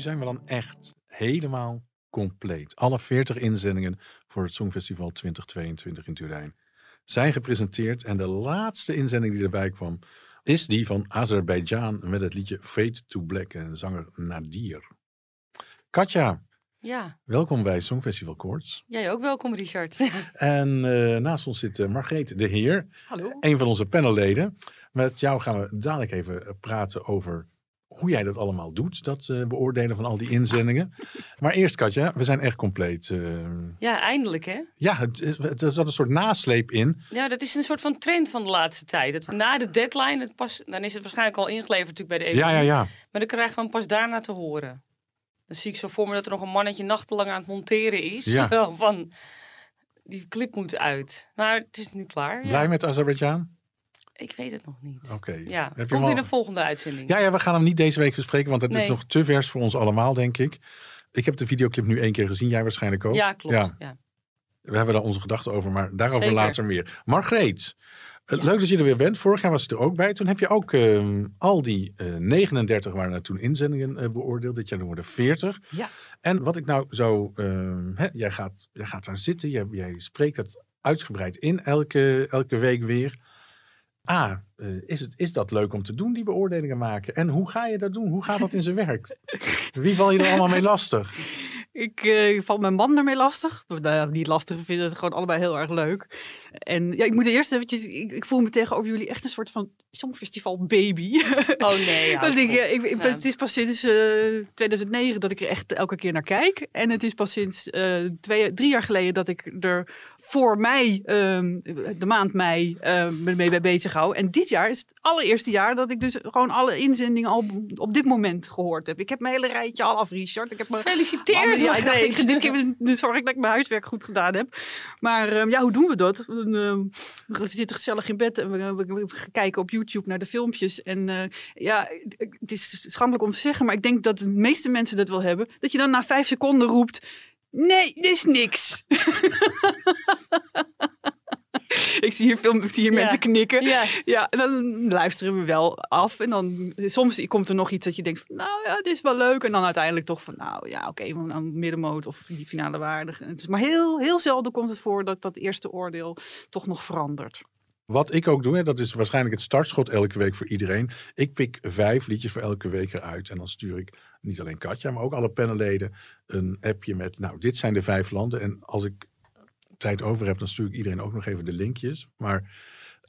Zijn we dan echt helemaal compleet. Alle 40 inzendingen voor het Songfestival 2022 in Turijn zijn gepresenteerd. En de laatste inzending die erbij kwam is die van Azerbeidzjan met het liedje Fade to Black en zanger Nadir. Katja, Ja, welkom bij Songfestival Koorts. jij ook welkom, Richard. En eh, naast ons zit uh, Margreet de Heer, Hallo. een van onze panelleden. Met jou gaan we dadelijk even praten over hoe jij dat allemaal doet, dat uh, beoordelen van al die inzendingen. Maar eerst, Katja, we zijn echt compleet. Uh, Ja, eindelijk hè? ja, het, is- het, er zat een soort nasleep in. Ja, dat is een soort van trend van de laatste tijd. Dat we na de deadline, het pas, dan is het waarschijnlijk al ingeleverd natuurlijk bij de Ja, ja, EVU. ja. Maar dan krijgen we hem pas daarna te horen. Dan zie ik zo voor me dat er nog een mannetje nachtenlang aan het monteren is. Ja. Zo van, die clip moet uit. Maar het is nu klaar. ja. Blij met Azerbeidzjan? Ik weet het nog niet. Oké. Ja, komt al- in de volgende uitzending. Ja, ja, we gaan hem niet deze week bespreken, want het is nog te vers voor ons allemaal, denk ik. Ik heb de videoclip nu één keer gezien, jij waarschijnlijk ook. Ja, klopt. Ja. Ja. We hebben daar onze gedachten over, maar daarover Zeker. later meer. Margreet, eh, Ja. leuk dat je er weer bent. Vorig jaar was je er ook bij. Toen heb je ook ehm, al die eh, 39 waren er toen inzendingen eh, beoordeeld. Dit jaar doen we er 40. Ja. En wat ik nou zo... ehm, hè, jij, gaat, jij gaat daar zitten, jij, jij spreekt het uitgebreid in elke, elke week weer. A, eh, is, het, is dat leuk om te doen, die beoordelingen maken? En hoe ga je dat doen? Hoe gaat dat in zijn werk? Wie val je er allemaal mee lastig? Ik eh, val mijn man ermee lastig. Nou, ja, niet lastig, we vinden het gewoon allebei heel erg leuk. En ja, ik moet eerst eventjes, ik, ik voel me tegenover jullie echt een soort van songfestival baby. Oh nee, ik, ja. eh, ik, ik, ben- Ja. Het is pas sinds eh, 2009 dat ik er echt elke keer naar kijk. En het is pas sinds eh, twee, drie jaar geleden dat ik er voor mei, ehm, de maand mei, eh, me mee bij bezig hou. En dit jaar is het allereerste jaar dat ik dus gewoon alle inzendingen al op dit moment gehoord heb. Ik heb mijn hele rijtje al af, Richard. Ik heb me Gefeliciteerd. ja, ik dacht, ik, Margreet. dit keer dus zorg ik dat ik mijn huiswerk goed gedaan heb. Maar ehm, ja, hoe doen we dat? Ehm, we zitten gezellig in bed en we, we- we kijken op YouTube naar de filmpjes. En eh, ja, het is schandelijk om te zeggen, maar ik denk dat de meeste mensen dat wel hebben. Dat je dan na vijf seconden roept, nee, dit is niks. ik zie hier, film, ik zie hier Ja. mensen knikken. Ja, Ja, en dan luisteren we wel af. En dan soms komt er nog iets dat je denkt van, nou ja, dit is wel leuk. En dan uiteindelijk toch van, nou ja, oké, okay, dan middenmoot of die finale waardig. Het is maar heel, heel zelden komt het voor dat dat eerste oordeel toch nog verandert. Wat ik ook doe, hè, dat is waarschijnlijk het startschot elke week voor iedereen. Ik pik vijf liedjes voor elke week eruit. En dan stuur ik niet alleen Katja, maar ook alle panelleden een appje met, nou, dit zijn de vijf landen. En als ik tijd over heb, dan stuur ik iedereen ook nog even de linkjes. Maar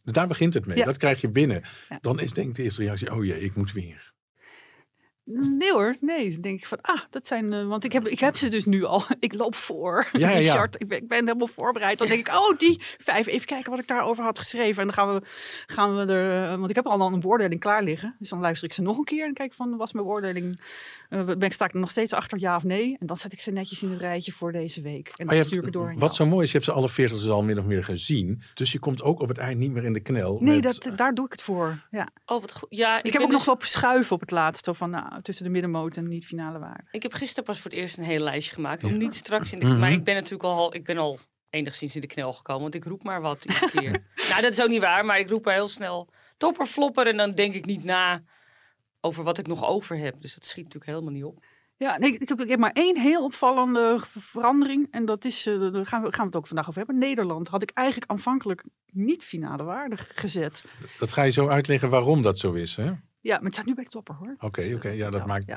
daar begint het mee. Ja. Dat krijg je binnen. Ja. Dan is denk ik de eerste reactie, oh jee, ik moet weer. Nee hoor, nee. Dan denk ik van, ah, dat zijn, eh, want ik heb, ik heb ze dus nu al. Ik loop voor. Ja, ja, ja. Richard, ik ben, ik ben helemaal voorbereid. Dan denk ik, oh, die vijf, even kijken wat ik daarover had geschreven. En dan gaan we, gaan we er, eh, want ik heb al een beoordeling klaar liggen. Dus dan luister ik ze nog een keer en kijk van, was mijn beoordeling, eh, ben ik, sta ik er nog steeds achter, ja of nee? En dan zet ik ze netjes in het rijtje voor deze week. En dan je stuur ik het door wat jou. zo mooi is, je hebt ze alle veertig dus al min of meer gezien. Dus je komt ook op het eind niet meer in de knel. Nee, met- dat, daar doe ik het voor. Ja. oh wat goed. Ja, Ik, heb ook nog dus- wel schuiven op het laatst. Zo van, nou, tussen de middenmoot en niet finale waarde. Ik heb gisteren pas voor het eerst een hele lijstje gemaakt. Om niet straks in de... Mhm. Maar ik ben natuurlijk al, ik ben al enigszins in de knel gekomen. Want ik roep maar wat iedere keer. nou, dat is ook niet waar. Maar ik roep er heel snel topper, flopper. En dan denk ik niet na over wat ik nog over heb. Dus dat schiet natuurlijk helemaal niet op. Ja, nee, ik, heb, ik heb maar één heel opvallende ver- verandering. En dat is, eh, daar gaan we, gaan we het ook vandaag over hebben. Nederland had ik eigenlijk aanvankelijk niet finale waarde gezet. Dat ga je zo uitleggen waarom dat zo is, hè? Ja, maar het staat nu bij topper hoor. Oké, oké, ja, dat maakt-.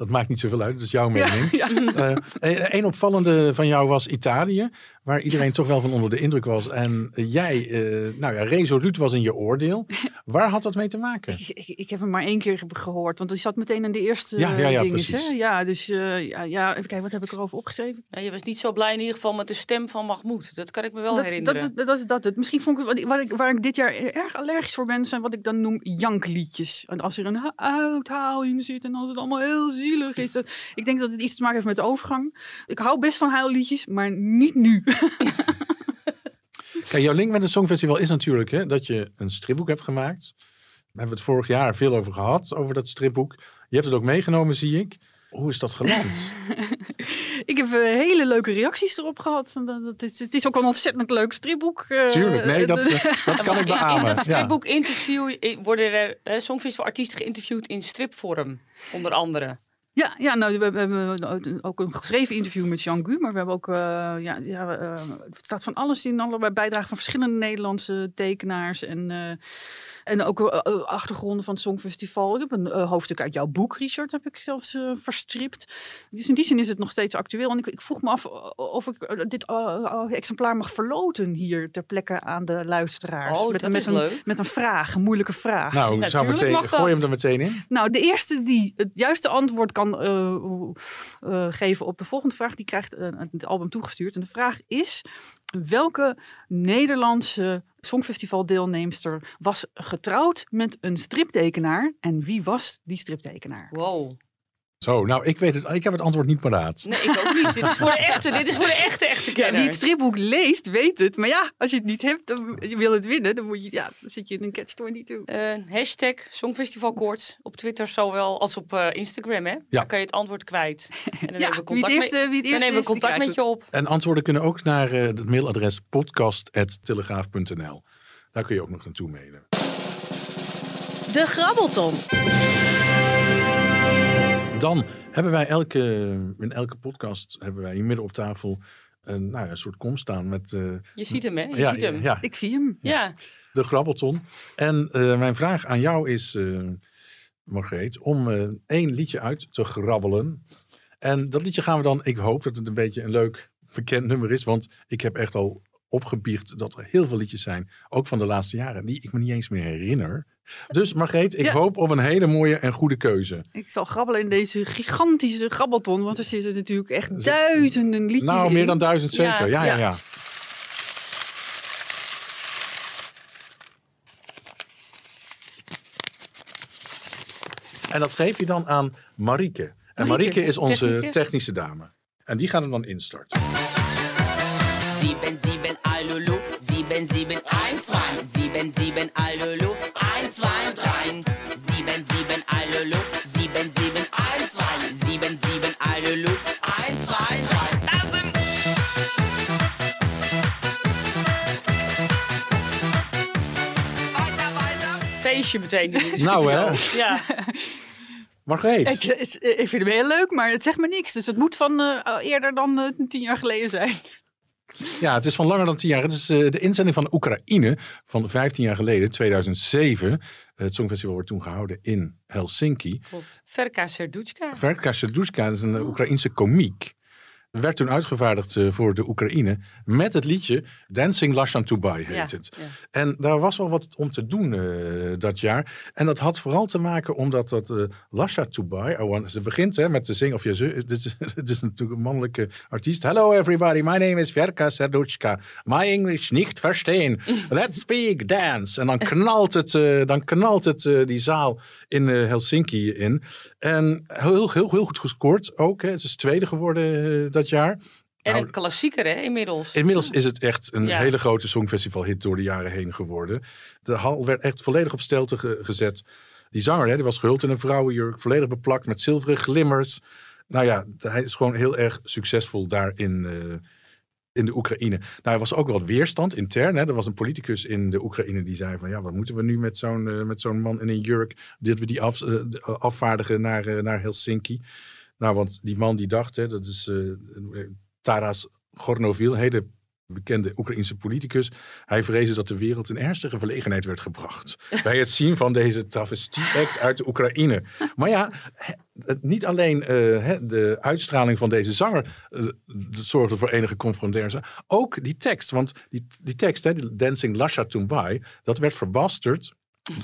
Dat maakt niet zoveel uit, dat is jouw mening. Ja, ja. Eh, een opvallende van jou was Italië, waar iedereen toch wel van onder de indruk was. En eh, jij, eh, nou ja, resoluut was in je oordeel. Waar had dat mee te maken? Ik, ik, ik heb hem maar één keer ge- gehoord, want die zat meteen in de eerste Ja, ja, ja, dinges, precies. Hè? Ja, dus eh, ja, ja, even kijken, wat heb ik erover opgeschreven? Ja, je was niet zo blij in ieder geval met de stem van Mahmoud. Dat kan ik me wel dat, herinneren. dat, dat, dat is dat het. Misschien vond ik, wat, ik- wat ik, waar ik dit jaar erg allergisch voor ben, zijn wat ik dan noem jankliedjes. En als er een in zit en als het allemaal heel zielig is. Dat, ik denk dat het iets te maken heeft met de overgang. Ik hou best van huilliedjes, maar niet nu. Kijk, jouw link met het Songfestival is natuurlijk hè, dat je een stripboek hebt gemaakt. Daar hebben we het vorig jaar veel over gehad, over dat stripboek. Je hebt het ook meegenomen, zie ik. Hoe is dat geland? ik heb eh, hele leuke reacties erop gehad. Dat- dat is, het is ook een ontzettend leuk stripboek. eh, Tuurlijk, nee, dat, eh, dat kan ik In- In, beamen. dat Ja. stripboek interview worden er eh, Songfestival-artiesten geïnterviewd in stripvorm, onder andere. Ja, ja nou, we hebben, we hebben ook een geschreven interview met Jean Gu, maar we hebben ook, eh, ja, ja eh, het staat van alles in, allerlei bijdragen van verschillende Nederlandse tekenaars en, eh, en ook eh, eh, achtergronden van het Songfestival. Ik heb een eh, hoofdstuk uit jouw boek, Richard, heb ik zelfs eh, verstript. Dus in die zin is het nog steeds actueel. En ik, ik vroeg me af of ik eh, dit eh, exemplaar mag verloten hier ter plekke aan de luisteraars. Oh, met, dat met is een, leuk. Met een vraag, een moeilijke vraag. Nou, zou Natuurlijk meteen, mag dat. gooi hem er meteen in. Nou, de eerste die het juiste antwoord kan eh, eh, geven op de volgende vraag, die krijgt eh, het album toegestuurd. En de vraag is: welke Nederlandse Songfestival-deelnemster was getrouwd met een striptekenaar? En wie was die striptekenaar? Wow. Zo, nou, ik weet het. Ik heb het antwoord niet paraat. Nee, ik ook niet. dit is voor de echte, dit is voor de echte, echte Ja, kenners. wie het stripboek leest, weet het. Maar ja, als je het niet hebt, dan je wil het winnen, dan, moet je, ja, dan zit je in een catch-22. Eh, hashtag Songfestivalkoorts op Twitter zowel als op eh, Instagram, hè? Daar kan je het antwoord kwijt. En dan Ja, nemen we contact, eerste, met, wie het dan nemen we die contact met je op. En antwoorden kunnen ook naar eh, het mailadres podcast.telegraaf.nl. Daar kun je ook nog naartoe mailen. De Grabbelton. Dan hebben wij elke, in elke podcast hebben wij hier midden op tafel een, nou ja, een soort kom staan met eh, Je ziet hem, hè? Je ja, ziet hem. ja, Ik zie hem. Ja. de grabbelton. En eh, mijn vraag aan jou is, eh Margreet, om eh, één liedje uit te grabbelen. En dat liedje gaan we dan, ik hoop dat het een beetje een leuk bekend nummer is, want ik heb echt al opgebiecht dat er heel veel liedjes zijn, ook van de laatste jaren, die ik me niet eens meer herinner. Dus Margreet, ik Ja. hoop op een hele mooie en goede keuze. Ik zal grabbelen in deze gigantische grabbelton, want er zitten natuurlijk echt duizenden liedjes Nou, in. meer dan duizend zeker. Ja, Ja, ja. En dat geef je dan aan Marieke. En Marieke, Marieke is onze technische dame. En die gaat hem dan instarten. 7, 7, Alulu, 7, 7, 1, 2, 7, 7, Alulu, 1, 2, 3, 7, 7, Alulu, 7, 7, 1, 2, 7, 7, Alulu, 1, 2, 3. Tanzen! Weiter, weiter. Feestje meteen Nou, hè? Ja. Margreet. Het, het- ik vind hem heel leuk, maar het zegt me niks. Dus het moet van eh, eerder dan eh, tien jaar geleden zijn. Ja, het is van langer dan tien jaar. Het is eh, de inzending van Oekraïne van 15 jaar geleden, 2007. Het Songfestival wordt toen gehouden in Helsinki. Klopt. Verka Serduchka. Verka Serdushka is een eh, Oekraïense komiek. Werd toen uitgevaardigd eh, voor de Oekraïne met het liedje Dancing Lashan Tubai heet Ja, het. ja. En daar was wel wat om te doen eh, dat jaar. En dat had vooral te maken omdat dat eh Lasha Tubai, I want- ze begint hè, met te zingen, of je dit is, dit is natuurlijk een mannelijke artiest. Hello everybody, my name is Verka Serduchka. My English niet verstaan. Let's speak dance. En dan knalt het, dan knalt het die zaal in eh, Helsinki in. En heel, heel, heel goed gescoord ook. Hè. Het is tweede geworden eh, dat jaar. En Nou, een klassieker, hè, inmiddels. Inmiddels is het echt een Ja. hele grote songfestivalhit door de jaren heen geworden. De hal werd echt volledig op stelte ge- gezet. Die zanger, hè, die was gehuld in een vrouwenjurk, volledig beplakt met zilveren glimmers. Nou ja, hij is gewoon heel erg succesvol daar in, eh, in de Oekraïne. Nou, er was ook wat weerstand intern. Hè. Er was een politicus in de Oekraïne die zei van... ja, wat moeten we nu met zo'n eh, met zo'n man in een jurk... dit we die af, eh, afvaardigen naar, eh, naar Helsinki. Nou, want die man die dacht, hè, dat is eh, Taras Gornovil, hele bekende Oekraïense politicus. Hij vreesde dat de wereld in ernstige verlegenheid werd gebracht. bij het zien van deze travestie-act uit de Oekraïne. Maar ja, niet alleen eh, de uitstraling van deze zanger eh, dat zorgde voor enige confrontatie. Ook die tekst. Want die, die tekst, hè, Dancing Lasha Tumbai, dat werd verbasterd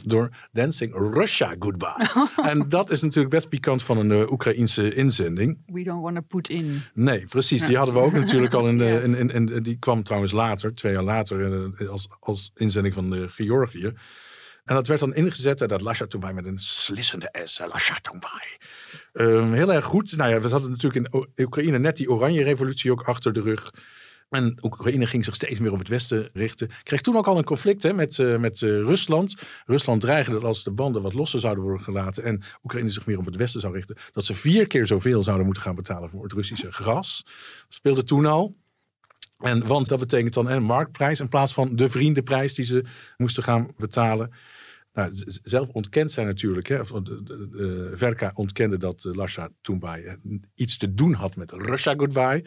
door Dancing Russia Goodbye. en dat is natuurlijk best pikant van een uh, Oekraïense inzending. We don't want to put in. Nee, precies. Die hadden we ook natuurlijk al in, de, in, in, in, Die kwam trouwens later, twee jaar later, als, als inzending van de Georgië. En dat werd dan ingezet, en dat Lasha Tumbai met een slissende S, Lasha Tumbai. Um, heel erg goed. Nou ja, we hadden natuurlijk in Oekraïne net die oranje revolutie ook achter de rug. En Oekraïne ging zich steeds meer op het Westen richten. Kreeg toen ook al een conflict hè, met, uh, met uh, Rusland. Rusland dreigde dat als de banden wat losser zouden worden gelaten. en Oekraïne zich meer op het Westen zou richten. dat ze vier keer zoveel zouden moeten gaan betalen voor het Russische gas. Dat speelde toen al. En, want dat betekent dan een marktprijs in plaats van de vriendenprijs die ze moesten gaan betalen. Nou, zelf ontkent zij natuurlijk. Hè, de, Verka ontkende dat Lasha Tumbai iets te doen had met Russia Goodbye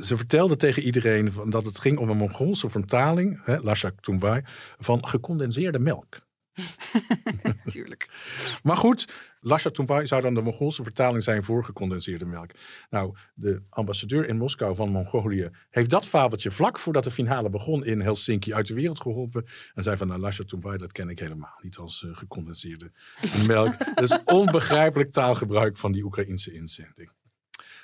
ze vertelde tegen iedereen van dat het ging om een Mongoolse vertaling, hè, Lashak Tumbai, van gecondenseerde melk. Tuurlijk. maar goed, Lasha Tumbai zou dan de Mongoolse vertaling zijn voor gecondenseerde melk. Nou, de ambassadeur in Moskou van Mongolië heeft dat fabeltje vlak voordat de finale begon in Helsinki uit de wereld geholpen. En zei van, nou, Lasha Tumbai, dat ken ik helemaal niet als uh, gecondenseerde melk. dat is onbegrijpelijk taalgebruik van die Oekraïnse inzending.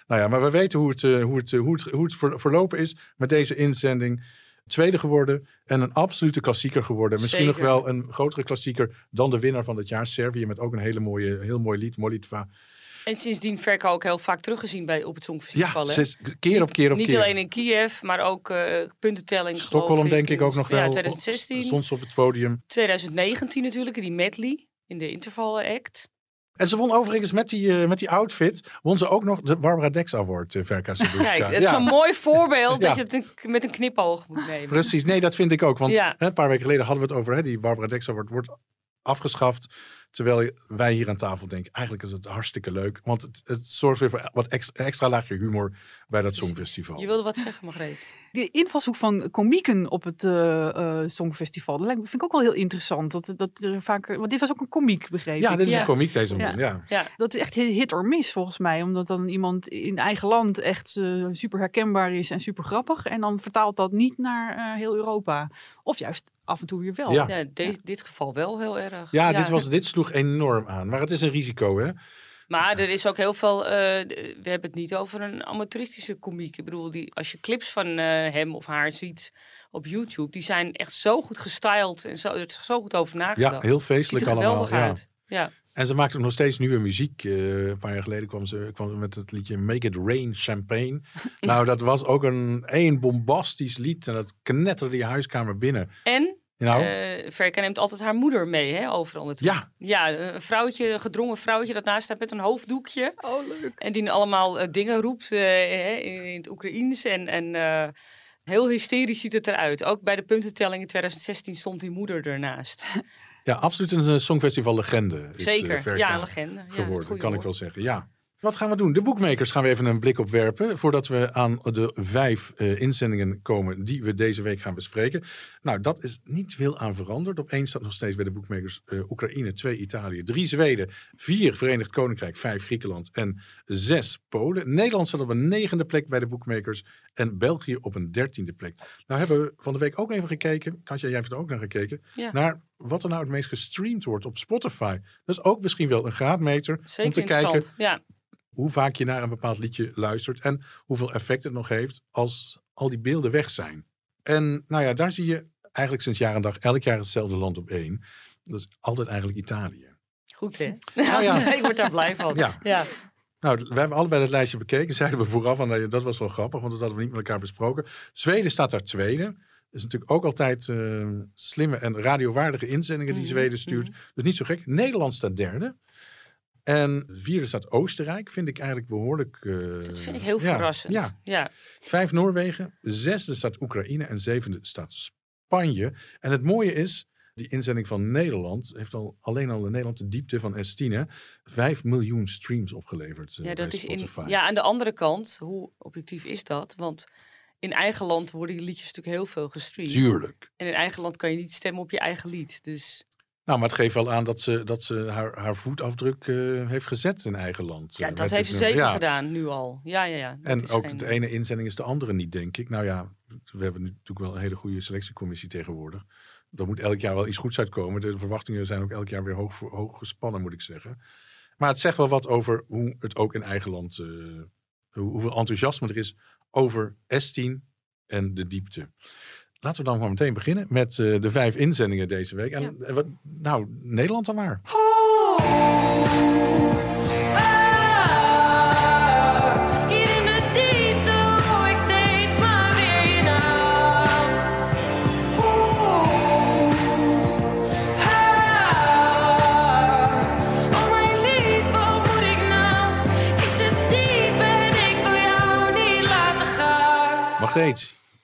Nou ja, maar we weten hoe het, uh, hoe het, hoe het, hoe het verlopen is met deze inzending. Tweede geworden en een absolute klassieker geworden. Misschien nog wel een grotere klassieker dan de winnaar van het jaar, Servië, met ook een hele mooie, heel mooi lied, Molitva. En sindsdien Verka ook heel vaak teruggezien bij, op het Songfestival. Ja, zes, keer op keer op niet keer. Niet alleen in Kiev, maar ook uh, puntentelling. Stockholm denk ik ook nog wel. Ja, 2016. Soms op het podium. 2019 natuurlijk, die medley in de interval act. En ze won overigens met die, uh, met die outfit, won ze ook nog de Barbara Dex Award, uh, Verka Kijk, het is ja. een mooi voorbeeld dat je het een, met een knipoog moet nemen. Precies, nee, dat vind ik ook. Want ja. hè, een paar weken geleden hadden we het over, hè, die Barbara Dex Award wordt afgeschaft. Terwijl wij hier aan tafel denken, eigenlijk is het hartstikke leuk. Want het, het zorgt weer voor wat extra, extra laagje humor bij dat Songfestival. Je wilde wat zeggen, Margreet? De invalshoek van komieken op het uh, uh, Songfestival, dat vind ik ook wel heel interessant. Dat, dat er vaak, want dit was ook een komiek, begrepen. Ja, dit is ja. een komiek deze man, ja. ja. Dat is echt hit or miss volgens mij. Omdat dan iemand in eigen land echt uh, super herkenbaar is en super grappig. En dan vertaalt dat niet naar heel Europa. Of juist af en toe weer wel. Ja, ja de, dit geval wel heel erg. Ja, Dit, was, dit sloeg enorm aan. Maar het is een risico, hè? Maar er is ook heel veel. Uh, we hebben het niet over een amateuristische komiek. Ik bedoel, die, als je clips van uh, hem of haar ziet op YouTube, die zijn echt zo goed gestyled en zo, er is zo goed over nagedacht. Ja, heel feestelijk Ziet er allemaal. Ja. Uit. ja. En ze maakt ook nog steeds nieuwe muziek. Uh, een paar jaar geleden kwam ze, kwam ze met het liedje Make It Rain Champagne. nou, dat was ook een één bombastisch lied. En dat knetterde je huiskamer binnen. En nou? Uh, Verka neemt altijd haar moeder mee, hè, overal naartoe. Ja. Ja, een vrouwtje, een gedrongen vrouwtje dat naast staat met een hoofddoekje. Oh, leuk. En die allemaal uh, dingen roept uh, in, in, het Oekraïens. En, en heel hysterisch ziet het eruit. Ook bij de puntentelling in 2016 stond die moeder ernaast. Ja, absoluut een Songfestival-legende. Zeker, ja, een legende. Geworden, ja, kan ik wel zeggen, ja. Wat gaan we doen? De boekmakers gaan we even een blik op werpen. Voordat we aan de vijf uh, inzendingen komen die we deze week gaan bespreken. Nou, dat is niet veel aan veranderd. Op één staat nog steeds bij de boekmakers uh, Oekraïne, twee Italië, drie Zweden, vier Verenigd Koninkrijk, vijf Griekenland en zes Polen. Nederland staat op een negende plek bij de boekmakers en België op een dertiende plek. Nou hebben we van de week ook even gekeken, Katja, jij hebt er ook naar gekeken, ja. naar wat er nou het meest gestreamd wordt op Spotify. Dat is ook misschien wel een graadmeter Zeker om te kijken ja hoe vaak je naar een bepaald liedje luistert en hoeveel effect het nog heeft als al die beelden weg zijn. En nou ja, daar zie je eigenlijk sinds jaar en dag elk jaar hetzelfde land op één. Dat is altijd eigenlijk Italië. Goed hè? Nou ja. ik word daar blij van. Ja. ja. Nou, we hebben allebei het lijstje bekeken. Zeiden we vooraf, en dat was wel grappig, want dat hadden we niet met elkaar besproken. Zweden staat daar tweede. Dat is natuurlijk ook altijd uh, slimme en radiowaardige inzendingen die Zweden stuurt. Dus niet zo gek. Nederland staat derde. En vierde staat Oostenrijk, vind ik eigenlijk behoorlijk. Uh, dat vind ik heel ja, verrassend. Ja. ja. Vijf Noorwegen, zesde staat Oekraïne en zevende staat Spanje. En het mooie is, die inzending van Nederland heeft al alleen al in Nederland de diepte van S10, 5 miljoen streams opgeleverd. Uh, ja, dat bij is in, ja, aan de andere kant, hoe objectief is dat? Want in eigen land worden die liedjes natuurlijk heel veel gestreamd. Tuurlijk. En in eigen land kan je niet stemmen op je eigen lied. Dus Nou, maar het geeft wel aan dat ze, dat ze haar, haar voetafdruk eh, heeft gezet in eigen land. Ja, Eh, dat heeft ze zeker. Ja. gedaan, nu al. Ja, ja, ja. En ook geen- de ene inzending is de andere niet, denk ik. Nou ja, we hebben natuurlijk wel een hele goede selectiecommissie tegenwoordig. Er moet elk jaar wel iets goeds uitkomen. De verwachtingen zijn ook elk jaar weer hoog, hoog gespannen, moet ik zeggen. Maar het zegt wel wat over hoe het ook in eigen land, eh, hoe, hoeveel enthousiasme er is over S10 en de diepte. Laten we dan maar meteen beginnen met eh, de vijf inzendingen deze week. En, eh, wat, nou, Nederland dan maar. Hier in de diepte hoor ik steeds maar weer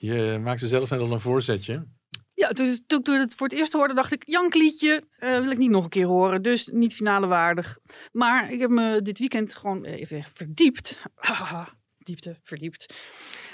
je maakte zelf net al een voorzetje. Ja, toen, toen ik het voor het eerst hoorde, dacht ik, Jankliedje eh wil ik niet nog een keer horen. Dus niet finale waardig. Maar ik heb me dit weekend gewoon even verdiept. Diepte, verdiept.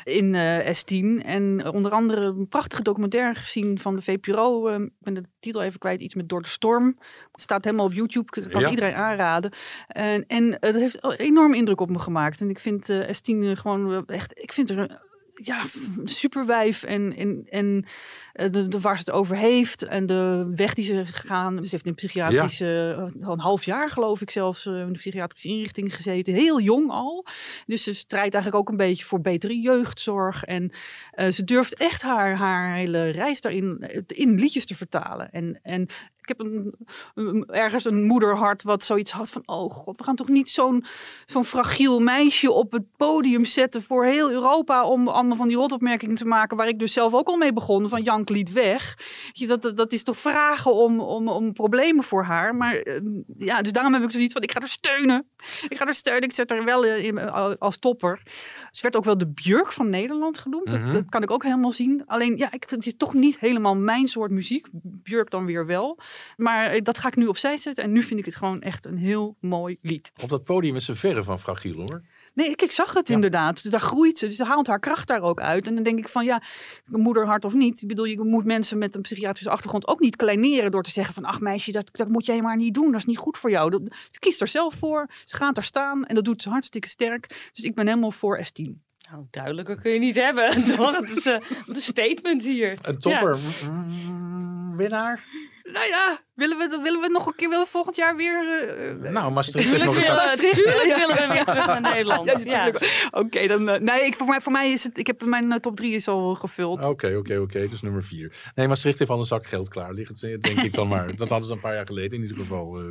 In eh, S10. En onder andere een prachtige documentaire gezien van de VPRO. Eh, ik ben de titel even kwijt. Iets met Door de Storm. Het staat helemaal op YouTube. Ik kan Ja. iedereen aanraden. En, en dat heeft enorm indruk op me gemaakt. En ik vind eh, S10 eh, gewoon echt... Ik vind er... een- ja, een superwijf en, en, en eh, de, de, waar ze het over heeft en de weg die ze gaan. Ze heeft in een psychiatrische, al een half jaar geloof ik zelfs, eh, in de psychiatrische inrichting gezeten. Heel jong al. Dus ze strijdt eigenlijk ook een beetje voor betere jeugdzorg. En eh, ze durft echt haar, haar hele reis daarin in liedjes te vertalen. En, en ik heb een, een- ergens een moederhart wat zoiets had van... oh god, we gaan toch niet zo'n zo'n fragiel meisje op het podium zetten voor heel Europa... om allemaal van die rotopmerkingen te maken... waar ik dus zelf ook al mee begon, van Jank liet weg. Dat, dat, dat is toch vragen om, om, om problemen voor haar. Maar eh, ja, dus daarom heb ik zoiets van, ik ga haar steunen. Ik ga haar steunen, ik zet haar wel eh, in, als topper. Ze werd ook wel de Björk van Nederland genoemd. Mhm. dat, dat kan ik ook helemaal zien. Alleen, ja, ik, het is toch niet helemaal mijn soort muziek. Björk dan weer wel. Maar eh, dat ga ik nu opzij zetten. En nu vind ik het gewoon echt een heel mooi lied. Op dat podium is ze verre van fragiel hoor. Nee, ik, ik zag het Ja. inderdaad. Dus daar groeit ze. Dus ze haalt haar kracht daar ook uit. En dan denk ik van, ja, moederhart of niet. Ik bedoel, je moet mensen met een psychiatrische achtergrond ook niet kleineren... door te zeggen van, ach meisje, dat, dat moet jij maar niet doen. Dat is niet goed voor jou. Dat, ze kiest er zelf voor. Ze gaat daar staan. En dat doet ze hartstikke sterk. Dus ik ben helemaal voor S10. Nou, duidelijker kun je niet hebben. Toch? Het is eh, wat een statement hier. Een topper. Mm, winnaar? Nou ja, willen we, willen we nog een keer willen we volgend jaar weer... eh, eh, Nou, Maastricht nog eens... willen, uit- we- tuurlijk Ja. willen we weer terug naar Nederland. Ja, Ja, natuurlijk. Oké, dan. eh, nee, ik, voor, mij, voor mij is het. Ik heb mijn top 3 is al gevuld. Oké, oké, oké. Dus nummer vier. Nee, Maastricht heeft al een zak geld klaar liggen, denk ik dan maar. Dat hadden ze een paar jaar geleden in ieder geval. eh.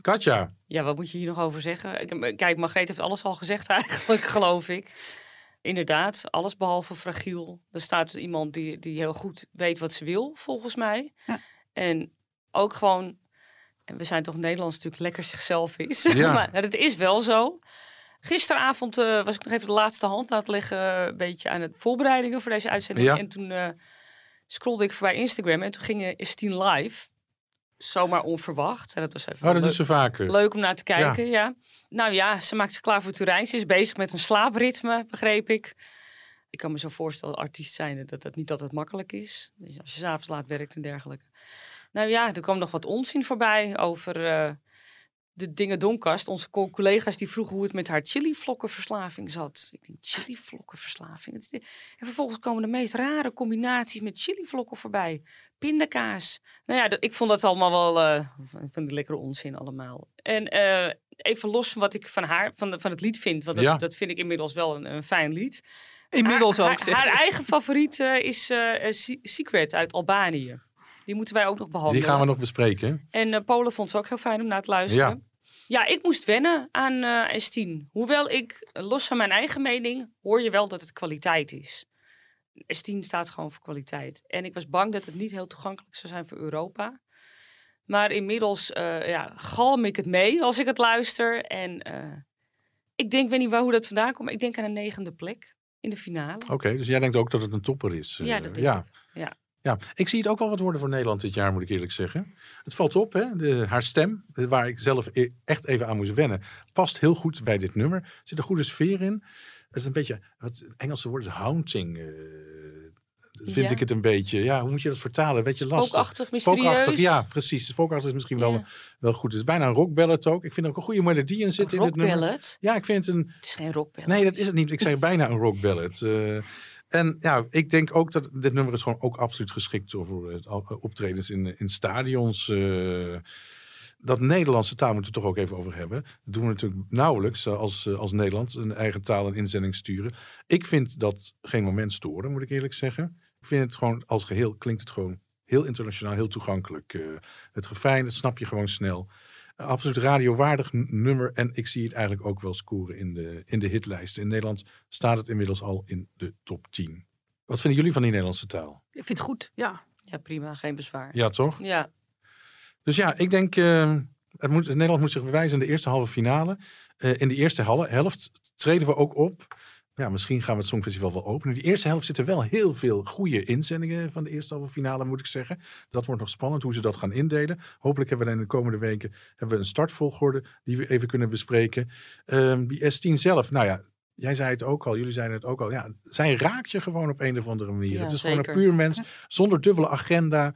Katja, Ja, wat moet je hier nog over zeggen? Ik- Kijk, Margreet heeft alles al gezegd eigenlijk, geloof ik. Inderdaad, alles behalve fragiel. Er staat iemand die, die heel goed weet wat ze wil, volgens mij. Ja. En ook gewoon, en we zijn toch Nederlands natuurlijk lekker zichzelf is. Ja. maar het is wel zo. Gisteravond eh, was ik nog even de laatste hand aan het leggen, eh, een beetje aan het voorbereidingen voor deze uitzending. Ja. En toen eh scrollde ik voorbij Instagram en toen ging is 10 live. Zomaar onverwacht. En dat was even oh, dat leuk. ze vaker. Leuk om naar te kijken, ja. Nou ja, ze maakt zich klaar voor Turijn. Ze is bezig met een slaapritme, begreep ik. Ik kan me zo voorstellen, artiest zijn, dat dat niet altijd makkelijk is. Dus als je s'avonds laat werkt en dergelijke. Nou ja, er kwam nog wat onzin voorbij over eh, de dingen Donkast. Onze co- collega's die vroegen hoe het met haar chilivlokkenverslaving zat. Ik denk, chilivlokkenverslaving? En vervolgens komen de meest rare combinaties met chilivlokken voorbij. Pindakaas. Nou ja, dat, ik vond dat allemaal wel eh, van van die lekkere onzin allemaal. En eh, even los van wat ik van haar, van, de, van het lied vind. Want dat, Ja. dat vind ik inmiddels wel een, een fijn lied. Inmiddels haar, ook, zeg Haar, haar eigen favoriet eh, is eh, eh, Se- Secret uit Albanië. Die moeten wij ook nog behandelen. Die gaan we nog bespreken. En eh, Polen vond ze ook heel fijn om naar te luisteren. Ja, ik moest wennen aan eh, S10. Hoewel ik, eh, los van mijn eigen mening, hoor je wel dat het kwaliteit is. S10 staat gewoon voor kwaliteit. En ik was bang dat het niet heel toegankelijk zou zijn voor Europa. Maar inmiddels ja, galm ik het mee als ik het luister. En ik denk, weet niet waar, hoe dat vandaan komt, maar ik denk aan een negende plek in de finale. Oké, dus jij denkt ook dat het een topper is. Ja, dat denk ja. ik. Ja. Ja, ik zie het ook wel wat worden voor Nederland dit jaar, moet ik eerlijk zeggen. Het valt op, hè? De, haar stem, waar ik zelf e- echt even aan moest wennen, past heel goed bij dit nummer. Er zit een goede sfeer in. Het is een beetje, wat Engelse woord is haunting. eh, vind Ja. ik het een beetje. Ja, hoe moet je dat vertalen? Weet je, lastig. Spookachtig, Spookachtig, mysterieus. ja, precies. Spookachtig is misschien wel, Ja. wel goed. Het is bijna een rockballad ook. Ik vind er ook een goede melodie in zitten in dit nummer. Ja, ik vind het een... Het is geen rockballad. Nee, dat is het niet. Ik zeg bijna een rockballad. Eh en ja, ik denk ook dat dit nummer is gewoon ook absoluut geschikt voor al- optredens in, in stadions. eh dat Nederlandse taal moeten we toch ook even over hebben. Dat doen we natuurlijk nauwelijks eh, als, eh, als Nederland een eigen taal en inzending sturen. Ik vind dat geen moment storen, moet ik eerlijk zeggen. Ik vind het gewoon als geheel klinkt het gewoon heel internationaal, heel toegankelijk. Eh, het gefijn, dat snap je gewoon snel. Absoluut radiowaardig nummer. En ik zie het eigenlijk ook wel scoren in de, in de hitlijsten. In Nederland staat het inmiddels al in de top 10. Wat vinden jullie van die Nederlandse taal? Ik vind het goed, ja. Ja, prima. Geen bezwaar. Ja, toch? Ja. Dus ja, ik denk, eh, het moet, Nederland moet zich bewijzen in de eerste halve finale. Eh, in de eerste helft treden we ook op. Ja, misschien gaan we het Songfestival wel openen. Die eerste helft zitten wel heel veel goede inzendingen van de eerste halve finale, moet ik zeggen. Dat wordt nog spannend hoe ze dat gaan indelen. Hopelijk hebben we in de komende weken hebben we een startvolgorde die we even kunnen bespreken. Ehm, die S10 zelf, nou ja, jij zei het ook al, jullie zeiden het ook al. Ja, zij raakt je gewoon op een of andere manier. Ja, het is zeker. gewoon een puur mens zonder dubbele agenda.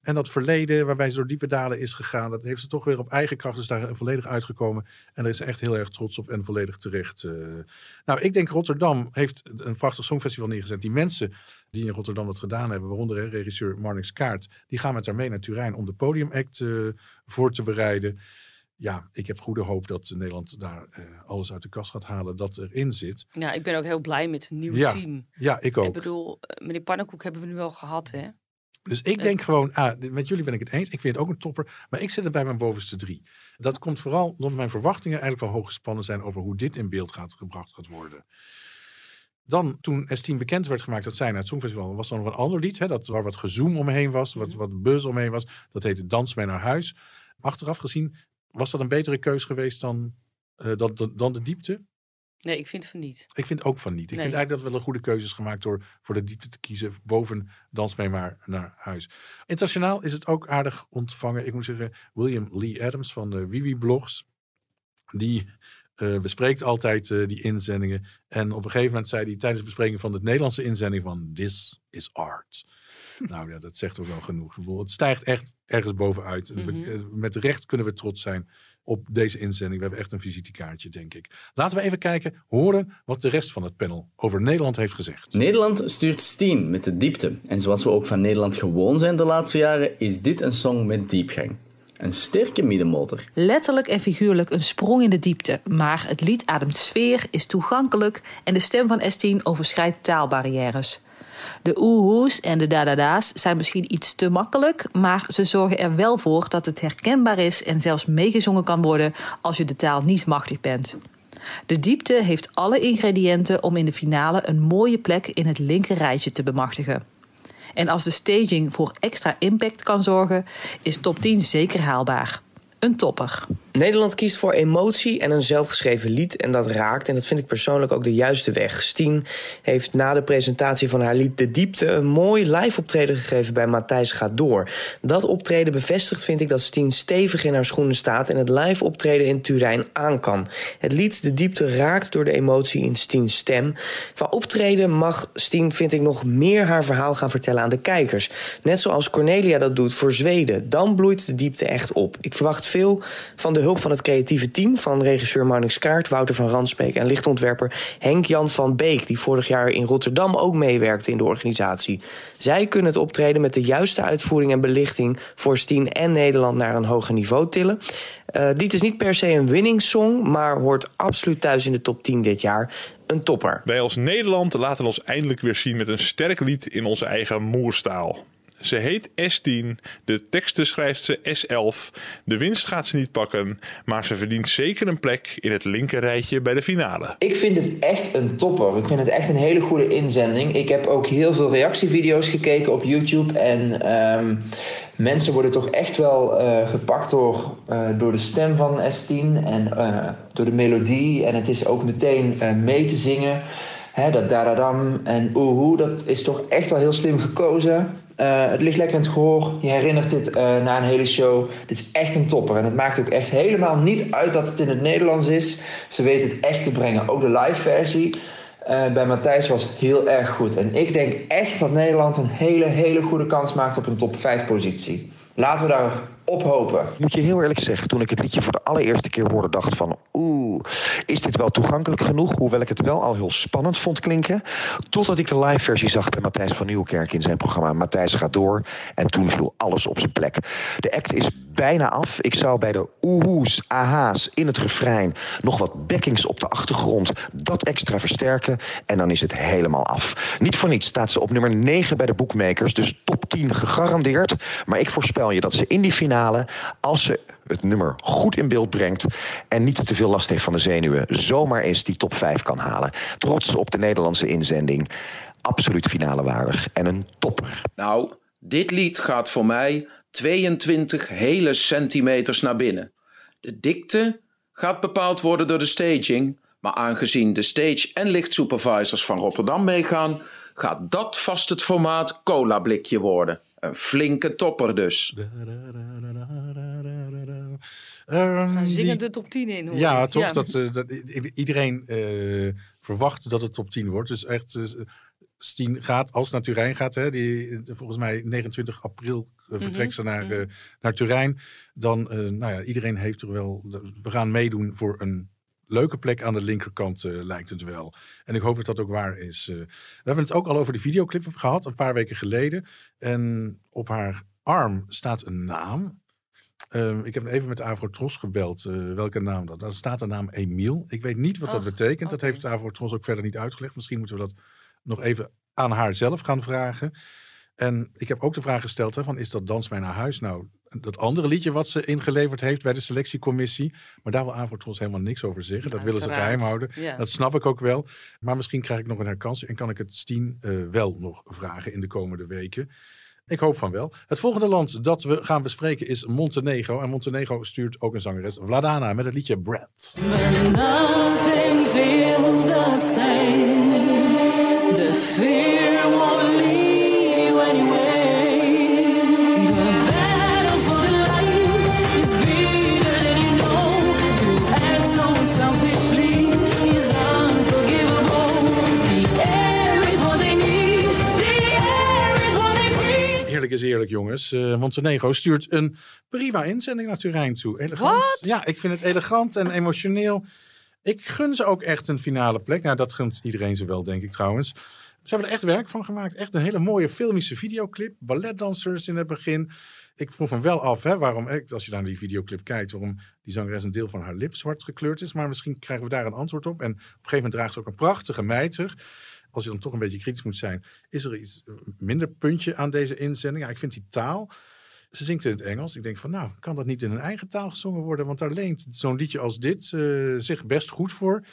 En dat verleden, waarbij ze door diepe dalen is gegaan, dat heeft ze toch weer op eigen kracht dus daar volledig uitgekomen. En daar is ze echt heel erg trots op en volledig terecht. eh. Nou, ik denk Rotterdam heeft een prachtig songfestival neergezet. Die mensen die in Rotterdam dat gedaan hebben, waaronder hè, regisseur Marnix Kaart, die gaan met haar mee naar Turijn om de podiumact eh, voor te bereiden. Ja, ik heb goede hoop dat Nederland daar eh, alles uit de kast gaat halen dat erin zit. ja, ik ben ook heel blij met een nieuw Ja, team. Ja, ik Ik ook. bedoel, eh, meneer Pannenkoek hebben we nu al gehad, hè? Dus ik denk gewoon, ah, met jullie ben ik het eens. Ik vind het ook een topper. Maar ik zit er bij mijn bovenste drie. Dat komt vooral omdat mijn verwachtingen eigenlijk wel hoog gespannen zijn over hoe dit in beeld gaat gebracht gaat worden. Dan, toen S10 bekend werd gemaakt dat zij naar het Songfestival, was er nog een ander lied. Hè, dat, waar wat gezoom omheen was, wat, wat buzz omheen was. Dat heette Dans mee naar huis. Achteraf gezien, was dat een betere keus geweest dan, eh, dan, dan, dan de diepte? Nee, ik vind van niet. Ik vind ook van niet. Ik Nee. vind eigenlijk dat wel een goede keuze is gemaakt door voor de diepte te kiezen boven Dans mee maar naar huis. Internationaal is het ook aardig ontvangen. Ik moet zeggen, William Lee Adams van de Wiwi Blogs, die eh, bespreekt altijd eh, die inzendingen. En op een gegeven moment zei hij tijdens de bespreking van de Nederlandse inzending van This is art. nou ja, dat zegt ook wel genoeg. Het stijgt echt ergens bovenuit. Mhm. eh, Met recht kunnen we trots zijn op deze inzending. We hebben echt een visitekaartje, denk ik. Laten we even kijken, horen wat de rest van het panel over Nederland heeft gezegd. Nederland stuurt Steen met de diepte. En zoals we ook van Nederland gewoon zijn de laatste jaren, is dit een song met diepgang. Een sterke middenmotor. Letterlijk en figuurlijk een sprong in de diepte. Maar het lied ademt sfeer, is toegankelijk en de stem van S10 overschrijdt taalbarrières. De oehoes en de dadada's zijn misschien iets te makkelijk, maar ze zorgen er wel voor dat het herkenbaar is en zelfs meegezongen kan worden als je de taal niet machtig bent. De diepte heeft alle ingrediënten om in de finale een mooie plek in het linker rijtje te bemachtigen. En als de staging voor extra impact kan zorgen, is top 10 zeker haalbaar. Een topper. Nederland kiest voor emotie en een zelfgeschreven lied en dat raakt. En dat vind ik persoonlijk ook de juiste weg. Stien heeft na de presentatie van haar lied De Diepte... een mooi live optreden gegeven bij Matthijs Gaat Door. Dat optreden bevestigt, vind ik, dat Stien stevig in haar schoenen staat... en het live optreden in Turijn aan kan. Het lied De Diepte raakt door de emotie in Stiens stem. Qua optreden mag Stien, vind ik, nog meer haar verhaal gaan vertellen aan de kijkers. Net zoals Cornelia dat doet voor Zweden. Dan bloeit De Diepte echt op. Ik verwacht veel van de hulp van het creatieve team... van regisseur Marnix Kaart, Wouter van Ransbeek... en lichtontwerper Henk-Jan van Beek... die vorig jaar in Rotterdam ook meewerkte in de organisatie. Zij kunnen het optreden met de juiste uitvoering en belichting... voor Stien en Nederland naar een hoger niveau tillen. Eh, dit is niet per se een winningssong... maar hoort absoluut thuis in de top 10 dit jaar. Een topper. Wij als Nederland laten ons eindelijk weer zien met een sterk lied in onze eigen moerstaal. Ze heet S10, de teksten schrijft ze S11, de winst gaat ze niet pakken, maar ze verdient zeker een plek in het linkerrijtje bij de finale. Ik vind het echt een topper. Ik vind het echt een hele goede inzending. Ik heb ook heel veel reactievideo's gekeken op YouTube. En ehm, mensen worden toch echt wel eh, gepakt door, eh, door de stem van S10 en eh, door de melodie. En het is ook meteen mee te zingen. Dat dadadam en oehoe, dat is toch echt wel heel slim gekozen. Eh, het ligt lekker in het gehoor. Je herinnert dit eh, na een hele show. Dit is echt een topper. En het maakt ook echt helemaal niet uit dat het in het Nederlands is. Ze weten het echt te brengen. Ook de live versie. eh, bij Matthijs was heel erg goed. En ik denk echt dat Nederland een hele, hele goede kans maakt op een top 5 positie. Laten we daar op hopen. Ik moet je heel eerlijk zeggen, toen ik het liedje voor de allereerste keer hoorde, dacht van oeh, is dit wel toegankelijk genoeg? Hoewel ik het wel al heel spannend vond klinken. Totdat ik de live versie zag bij Matthijs van Nieuwkerk in zijn programma Matthijs gaat door. En toen viel alles op zijn plek. De act is bijna af. Ik zou bij de oehoes, aha's in het refrein nog wat backings op de achtergrond dat extra versterken. En dan is het helemaal af. Niet voor niets staat ze op nummer 9 bij de bookmakers, dus top 10 gegarandeerd. Maar ik voorspel je dat ze in die finale, als ze het nummer goed in beeld brengt en niet te veel last heeft van de zenuwen, zomaar eens die top 5 kan halen. Trots op de Nederlandse inzending. Absoluut finale waardig en een topper. Nou, dit lied gaat voor mij 22 hele centimeters naar binnen. De dikte gaat bepaald worden door de staging, maar aangezien de stage en lichtsupervisors van Rotterdam meegaan, gaat dat vast het formaat cola blikje worden. Een flinke topper dus. Gaan die- zingen de top 10 in. hoor Ja, toch? Dat, eh, dat, iedereen eh, verwacht dat het top 10 wordt. Dus echt, eh, Stien gaat, als het naar Turijn gaat, hè, die, volgens mij 29 april eh, vertrekt ze naar, eh, naar Turijn. Dan, eh, nou ja, iedereen heeft er wel, we gaan meedoen voor een leuke plek aan de linkerkant, eh, lijkt het wel. En ik hoop dat dat ook waar is. Eh, we hebben het ook al over de videoclip gehad, een paar weken geleden. En op haar arm staat een naam. Ehm, ik heb even met Avrotros gebeld eh, welke naam dat. Daar staat de naam Emiel. Ik weet niet wat dat betekent. Dat heeft Avrotros ook verder niet uitgelegd. Misschien moeten we dat nog even aan haar zelf gaan vragen. En ik heb ook de vraag gesteld: hè, van, is dat Dans mij naar huis nou dat andere liedje wat ze ingeleverd heeft bij de selectiecommissie? Maar daar wil Avrotros helemaal niks over zeggen. dat willen ze geheim houden. Ja. Dat snap ik ook wel. Maar misschien krijg ik nog een herkansing en kan ik het Stien eh, wel nog vragen in de komende weken. Ik hoop van wel. Het volgende land dat we gaan bespreken is Montenegro. En Montenegro stuurt ook een zangeres, Vladana, met het liedje. The fear Eerlijk is eerlijk, jongens. Eh, Montenegro stuurt een prima inzending naar Turijn toe. Elegant. Ja, ik vind het elegant en emotioneel. Ik gun ze ook echt een finale plek. Nou, dat gunt iedereen ze wel, denk ik trouwens. Ze hebben er echt werk van gemaakt. Echt een hele mooie filmische videoclip. Balletdansers in het begin. Ik vroeg me wel af, hè, waarom, als je naar die videoclip kijkt, waarom die zangeres een deel van haar lip zwart gekleurd is. Maar misschien krijgen we daar een antwoord op. En op een gegeven moment draagt ze ook een prachtige mijter. Als je dan toch een beetje kritisch moet zijn, is er iets minder puntje aan deze inzending. Ja, ik vind die taal. Ze zingt in het Engels. Ik denk van, nou, kan dat niet in een eigen taal gezongen worden? Want daar leent zo'n liedje als dit eh, zich best goed voor.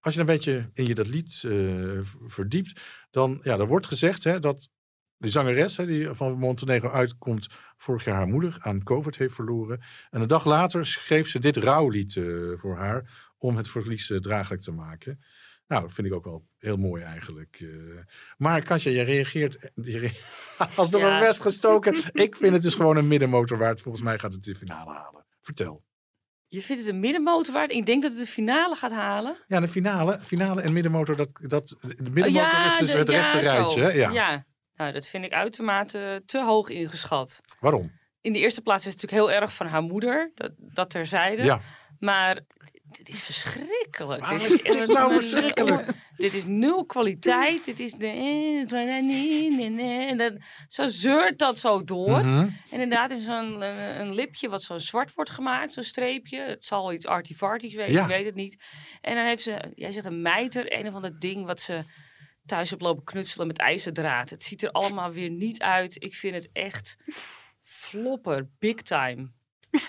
Als je een beetje in je dat lied eh, verdiept, dan, ja, er wordt gezegd hè, dat de zangeres hè, die van Montenegro uitkomt, vorig jaar haar moeder aan COVID heeft verloren. En een dag later schreef ze dit rouwlied eh, voor haar om het verlies draaglijk te maken. Nou, dat vind ik ook wel heel mooi eigenlijk. eh. maar Katja, je reageert je als door Ja. een wesp gestoken. ik vind het dus gewoon een middenmotor waard. Volgens mij gaat het de finale halen. Vertel. Je vindt het een middenmotor waard? Ik denk dat het de finale gaat halen. Ja, de finale, finale en middenmotor, dat, dat, de middenmotor Oh, is dus de- het rechte ja, rijtje. hè? Ja. ja. Nou, dat vind ik uitermate te hoog ingeschat. Waarom? In de eerste plaats is het natuurlijk heel erg van haar moeder, dat, dat terzijde. Ja. Maar dit is verschrikkelijk. Waarom dit is dit echt nou verschrikkelijk? Dit is nul kwaliteit. Dit is de... En dat- Zo zeurt dat zo door. Mhm. En inderdaad is zo'n een, een lipje wat zo zwart wordt gemaakt, zo'n streepje. Het zal iets artifartisch wezen, Ja. ik weet het niet. En dan heeft ze, jij zegt een mijter, een of ander ding wat ze thuis heeft lopen knutselen met ijzerdraad. Het ziet er allemaal weer niet uit. Ik vind het echt flopper, big time.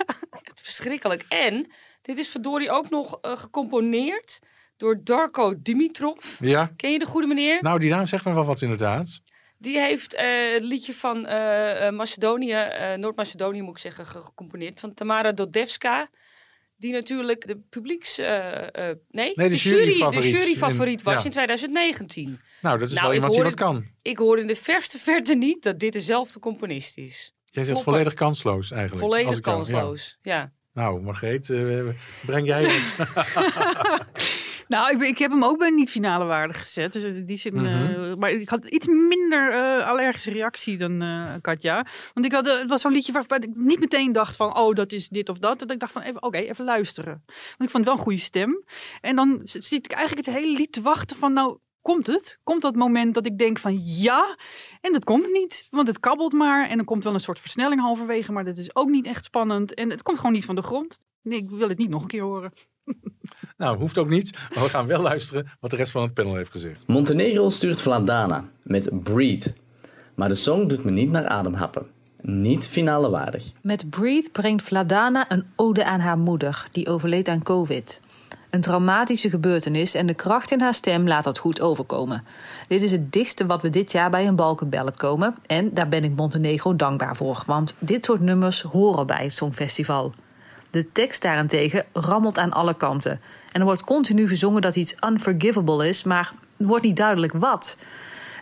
Echt verschrikkelijk. En dit is verdorie ook nog eh, gecomponeerd door Darko Dimitrov. Ja. Ken je de goede meneer? Nou, die naam zegt me wel wat inderdaad. Die heeft eh, het liedje van eh, Macedonië, Noord-Macedonië moet ik zeggen, ge- gecomponeerd. Van Tamara Dodevska. Die natuurlijk de publieks... nee, Nee, de de, jury, de juryfavoriet juryfavoriet in- was ja. in 2019. Nou, dat is Nou, wel iemand die wat kan. Ik hoor in de verste verte niet dat dit dezelfde componist is. Jij zegt volledig kansloos eigenlijk. Volledig ja. kansloos, ja. Nou, Margreet, eh, breng jij het? Nou, ik, ik heb hem ook bij niet finale waardig gezet. Dus in die zin, Mhm. eh, maar ik had iets minder eh, allergische reactie dan eh, Katja. Want ik had, eh, het was zo'n liedje waarbij ik niet meteen dacht van, oh, dat is dit of dat. En ik dacht van, even, oké, even luisteren. Want ik vond het wel een goede stem. En dan zit ik eigenlijk het hele lied te wachten van, nou, komt het? Komt dat moment dat ik denk van, ja? En dat komt niet, want het kabbelt maar. En dan komt wel een soort versnelling halverwege, maar dat is ook niet echt spannend. En het komt gewoon niet van de grond. Nee, ik wil het niet nog een keer horen. Nou, hoeft ook niet. Maar we gaan wel luisteren wat de rest van het panel heeft gezegd. Montenegro stuurt Vladana met Breathe. Maar de song doet me niet naar ademhappen. Niet finale waardig. Met Breathe brengt Vladana een ode aan haar moeder, die overleed aan COVID. Een traumatische gebeurtenis en de kracht in haar stem laat dat goed overkomen. Dit is het dichtste wat we dit jaar bij een balkenballet komen. En daar ben ik Montenegro dankbaar voor, want dit soort nummers horen bij het Songfestival. De tekst daarentegen rammelt aan alle kanten. En er wordt continu gezongen dat iets unforgivable is, maar wordt niet duidelijk wat.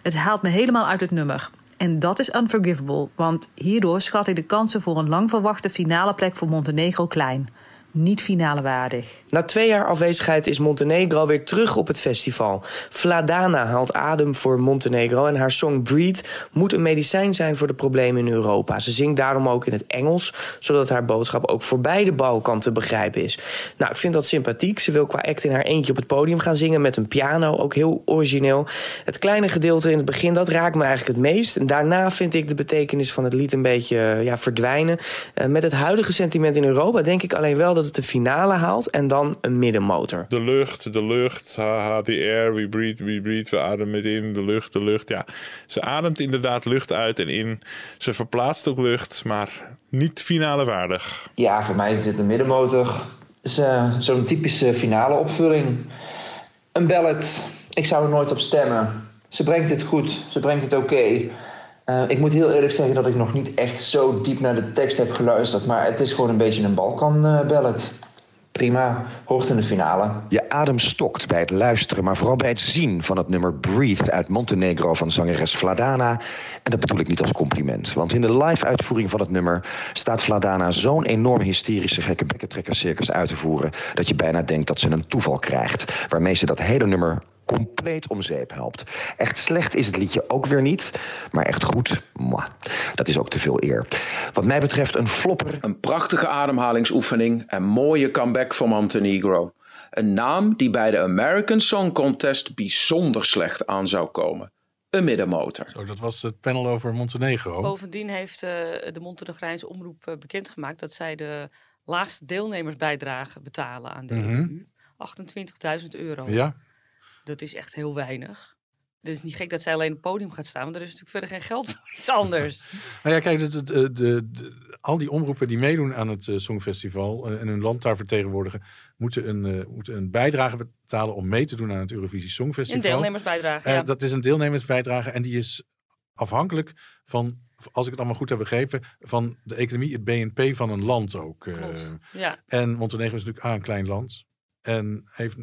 Het haalt me helemaal uit het nummer. En dat is unforgivable, want hierdoor schat ik de kansen voor een lang verwachte finale plek voor Montenegro klein. Niet finale waardig. Na twee jaar afwezigheid is Montenegro weer terug op het festival. Vladana haalt adem voor Montenegro en haar song Breathe moet een medicijn zijn voor de problemen in Europa. Ze zingt daarom ook in het Engels, zodat haar boodschap ook voor beide Balkan te begrijpen is. Nou, ik vind dat sympathiek. Ze wil qua act in haar eentje op het podium gaan zingen met een piano, ook heel origineel. Het kleine gedeelte in het begin, dat raakt me eigenlijk het meest. En daarna vind ik de betekenis van het lied een beetje ja, verdwijnen. Eh, met het huidige sentiment in Europa denk ik alleen wel dat het de finale haalt en dan een middenmotor. De lucht, de lucht, haha, the air, we breathe, we breathe, we ademen het in, de lucht, de lucht. Ja, ze ademt inderdaad lucht uit en in. Ze verplaatst ook lucht, maar niet finale waardig. Ja, voor mij is dit een middenmotor. Dus, eh, Zo'n typische finale opvulling. Een ballad. Ik zou er nooit op stemmen. Ze brengt het goed. Ze brengt het oké. Eh, ik moet heel eerlijk zeggen dat ik nog niet echt zo diep naar de tekst heb geluisterd. Maar het is gewoon een beetje een Balkan ballad. Prima. Hoort in de finale. Je adem stokt bij het luisteren, maar vooral bij het zien van het nummer Breathe uit Montenegro van zangeres Vladana. En dat bedoel ik niet als compliment, want in de live-uitvoering van het nummer staat Vladana zo'n enorm hysterische gekke bekkentrekkerscircus uit te voeren dat je bijna denkt dat ze een toeval krijgt, waarmee ze dat hele nummer compleet om zeep helpt. Echt slecht is het liedje ook weer niet, maar echt goed, mwah, dat is ook te veel eer. Wat mij betreft een flopper. Een prachtige ademhalingsoefening en mooie comeback voor Montenegro. Een naam die bij de American Song Contest bijzonder slecht aan zou komen. Een middenmotor. Zo, dat was het panel over Montenegro. Bovendien heeft eh, de Montenegrijnse omroep eh, bekendgemaakt dat zij de laagste deelnemersbijdrage betalen aan de Mhm. EU. 28.000 euro. Ja. Dat is echt heel weinig. Het is niet gek dat zij alleen op het podium gaat staan, want er is natuurlijk verder geen geld voor iets anders. Nou ja, kijk, de, de, al die omroepen die meedoen aan het eh, Songfestival eh, en hun land daar vertegenwoordigen, moeten een, eh, moeten een bijdrage betalen om mee te doen aan het Eurovisie Songfestival. Een deelnemersbijdrage, Eh, ja. Dat is een deelnemersbijdrage en die is afhankelijk van, als ik het allemaal goed heb begrepen, van de economie, het BNP van een land ook. eh. Ja. En Montenegro is natuurlijk A, een klein land en heeft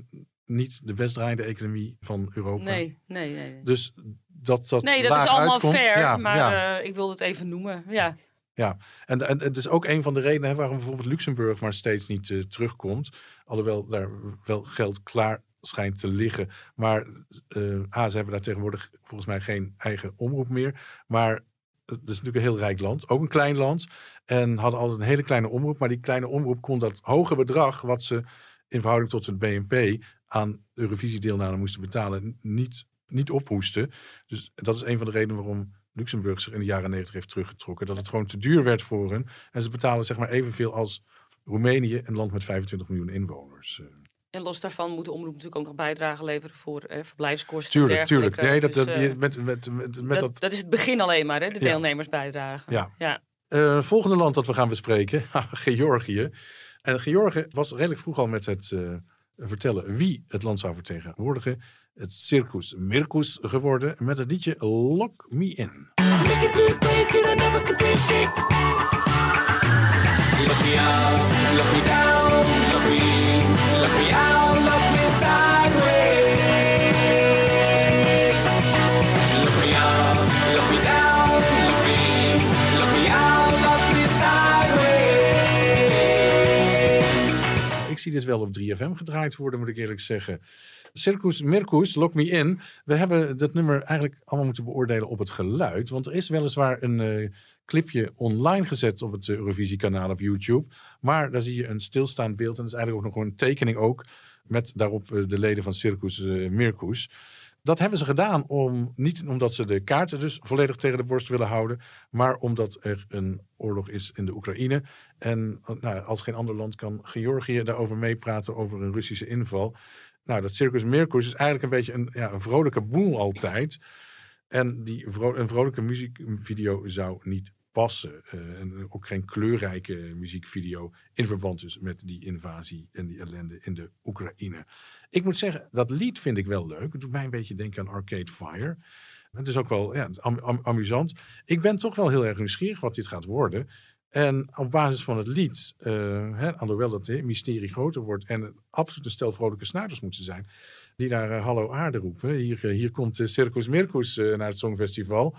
niet de best draaiende economie van Europa. Nee, nee, nee. nee. Dus dat dat nee, dat is allemaal uitkomt, fair, ja, maar ja. eh, ik wilde het even noemen. Ja. Ja, en, en het is ook een van de redenen hè, waarom bijvoorbeeld Luxemburg maar steeds niet eh, terugkomt. Alhoewel daar wel geld klaar schijnt te liggen. Maar A, ze hebben daar tegenwoordig volgens mij geen eigen omroep meer. Maar het is natuurlijk een heel rijk land, ook een klein land. En hadden altijd een hele kleine omroep. Maar die kleine omroep kon dat hoge bedrag, wat ze in verhouding tot het BNP aan Eurovisie-deelname moesten betalen, niet, niet ophoesten. Dus dat is een van de redenen waarom Luxemburg zich in de jaren 90 heeft teruggetrokken. Dat het gewoon te duur werd voor hen. En ze betalen zeg maar evenveel als Roemenië, een land met 25 miljoen inwoners. Eh, En los daarvan moet de omroep natuurlijk ook nog bijdrage leveren voor eh, verblijfskosten. tuurlijk, tuurlijk. Nee, dat, Dus, eh, met, met, met, met dat, dat, dat is het begin alleen maar, hè, de deelnemersbijdrage. Ja. ja. Eh, volgende land dat we gaan bespreken, Georgië. En Georgië was redelijk vroeg al met het vertellen wie het land zou vertegenwoordigen. Het Circus Mircus geworden met het liedje Lock Me In. Ik zie dit wel op 3FM gedraaid worden, moet ik eerlijk zeggen. Circus Mircus, Lock Me In. We hebben dat nummer eigenlijk allemaal moeten beoordelen op het geluid. Want er is weliswaar een eh, clipje online gezet op het Eurovisiekanaal op YouTube. Maar daar zie je een stilstaand beeld. En dat is eigenlijk ook nog een tekening ook. Met daarop eh, de leden van Circus eh, Mircus. Dat hebben ze gedaan om, niet omdat ze de kaarten dus volledig tegen de borst willen houden, maar omdat er een oorlog is in de Oekraïne. En nou, als geen ander land kan Georgië daarover meepraten over een Russische inval. Nou, dat Circus Mircus is eigenlijk een beetje een, ja, een vrolijke boel altijd. En die vro een vrolijke muziekvideo zou niet Eh, en ook geen kleurrijke muziekvideo in verband dus met die invasie en die ellende in de Oekraïne. Ik moet zeggen, dat lied vind ik wel leuk. Het doet mij een beetje denken aan Arcade Fire. Het is ook wel ja, het amusant. Ik ben toch wel heel erg nieuwsgierig wat dit gaat worden. En op basis van het lied, hè, alhoewel dat hè, mysterie groter wordt en het absoluut een stel vrolijke snuiters moeten zijn, die daar eh, hallo aarde roepen. Hier, hier komt uh, Circus Mircus naar het Songfestival.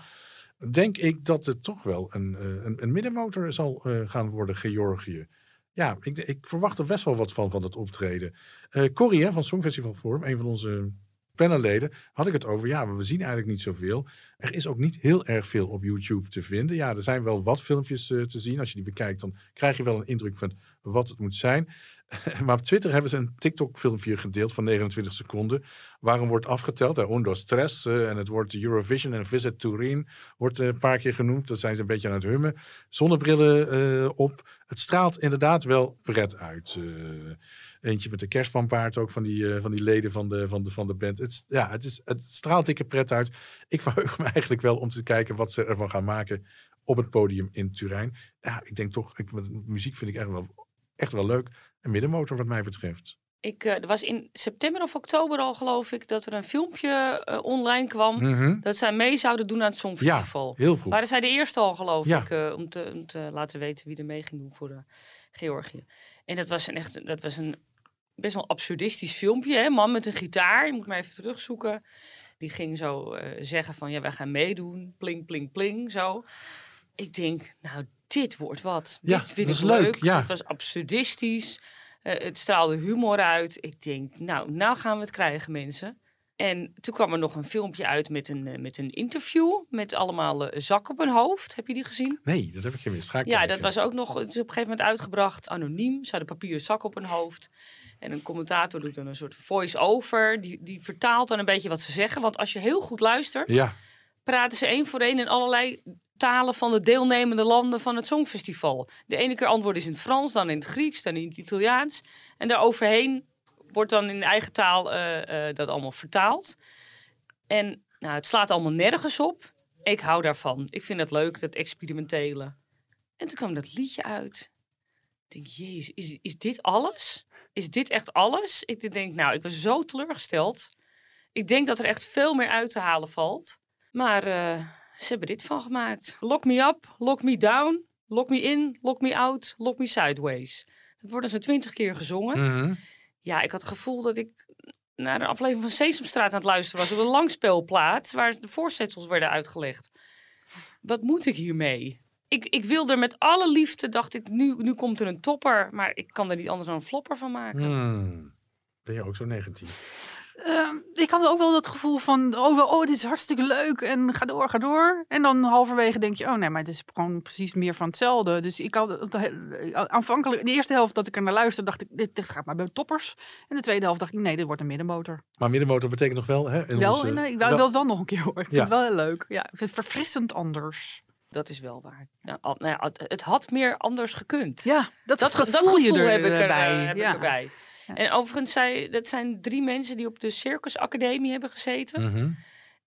Denk ik dat het toch wel een, eh, een, middenmotor zal eh, gaan worden, Georgië. Ja, ik, ik verwacht er best wel wat van, van het optreden. Eh Corrie hè, van Songfestival Forum, een van onze panelleden, had ik het over. Ja, we zien eigenlijk niet zoveel. Er is ook niet heel erg veel op YouTube te vinden. Ja, er zijn wel wat filmpjes te zien. Als je die bekijkt, dan krijg je wel een indruk van wat het moet zijn. maar op Twitter hebben ze een TikTok-filmpje gedeeld van 29 seconden. Waarom wordt afgeteld? Undo Stress eh, en het woord Eurovision en Visit Turin wordt een paar keer genoemd. Dat zijn ze een beetje aan het hummen. Zonnebrillen eh, op. Het straalt inderdaad wel pret uit. Eh, eentje met de kerstvanpaard ook van die, van die leden van de, van de, van de band. Het, ja, het, is, het straalt dikke pret uit. Ik verheug me eigenlijk wel om te kijken wat ze ervan gaan maken op het podium in Turijn. Ja, ik denk toch, ik, muziek vind ik echt wel, echt wel leuk. Een middenmotor wat mij betreft. Ik, eh, er was in september of oktober al, geloof ik, dat er een filmpje eh, online kwam. Mhm. Dat zij mee zouden doen aan het Songfestival. Ja, heel vroeg. Waren zij de eerste al, geloof Ja. ik, eh, om, te, om te laten weten wie er mee ging doen voor de Georgië. En dat was een echt, dat was een best wel absurdistisch filmpje. Hè? Man met een gitaar, je moet maar even terugzoeken. Die ging zo zeggen van, ja, wij gaan meedoen. Pling, pling, pling, zo. Ik denk, nou, dit wordt wat. Ja, dit vind dat ik is leuk, leuk. ja. Het was absurdistisch. Eh, het straalde humor uit. Ik denk, nou, nou gaan we het krijgen, mensen. En toen kwam er nog een filmpje uit met een, eh, met een interview. Met allemaal eh, zak op hun hoofd. Heb je die gezien? Nee, dat heb ik gemist. Ga ik Ja, kijken. dat was ook nog. Het is op een gegeven moment uitgebracht, anoniem. Ze hadden papieren zak op hun hoofd. En een commentator doet dan een soort voice-over. Die, die vertaalt dan een beetje wat ze zeggen. Want als je heel goed luistert, Ja, praten ze één voor één in allerlei talen van de deelnemende landen van het Songfestival. De ene keer antwoorden is in het Frans, dan in het Grieks, dan in het Italiaans. En daaroverheen wordt dan in eigen taal eh, eh, dat allemaal vertaald. En nou, het slaat allemaal nergens op. Ik hou daarvan. Ik vind het leuk, dat experimentele. En toen kwam dat liedje uit. Ik denk, jezus, is, is dit alles? Is dit echt alles? Ik denk, nou, ik ben zo teleurgesteld. Ik denk dat er echt veel meer uit te halen valt. Maar eh, ze hebben dit van gemaakt. Lock me up, lock me down, lock me in, lock me out, lock me sideways. Dat wordt zo'n twintig keer gezongen. Mhm. Ja, ik had het gevoel dat ik naar de aflevering van Sesamstraat aan het luisteren was. Op een langspeelplaat waar de voorzetsels werden uitgelegd. Wat moet ik hiermee? Ik, ik wilde er met alle liefde, dacht ik, nu, nu komt er een topper. Maar ik kan er niet anders dan een flopper van maken. Hmm. Ben je ook zo negatief? Ehm, ik had ook wel dat gevoel van, oh, wel, oh, dit is hartstikke leuk en ga door, ga door. En dan halverwege denk je, oh nee, maar het is gewoon precies meer van hetzelfde. Dus ik had aanvankelijk, in de eerste helft dat ik er naar luisterde, dacht ik, dit, dit gaat maar bij toppers. En de tweede helft dacht ik, nee, dit wordt een middenmotor. Maar middenmotor betekent nog wel... Hè, in wel, onze- ik wil wel, wel nog een keer hoor. Ik vind Ja. het wel heel leuk. Ja, ik vind het verfrissend anders. Dat is wel waar. Nou, al- nou ja, het, had meer anders gekund. Ja, dat, dat, dat je gevoel heb ik, er, erbij. eh, heb Ja. ik erbij. En overigens, zei, dat zijn drie mensen die op de Circus Academie hebben gezeten. Mhm.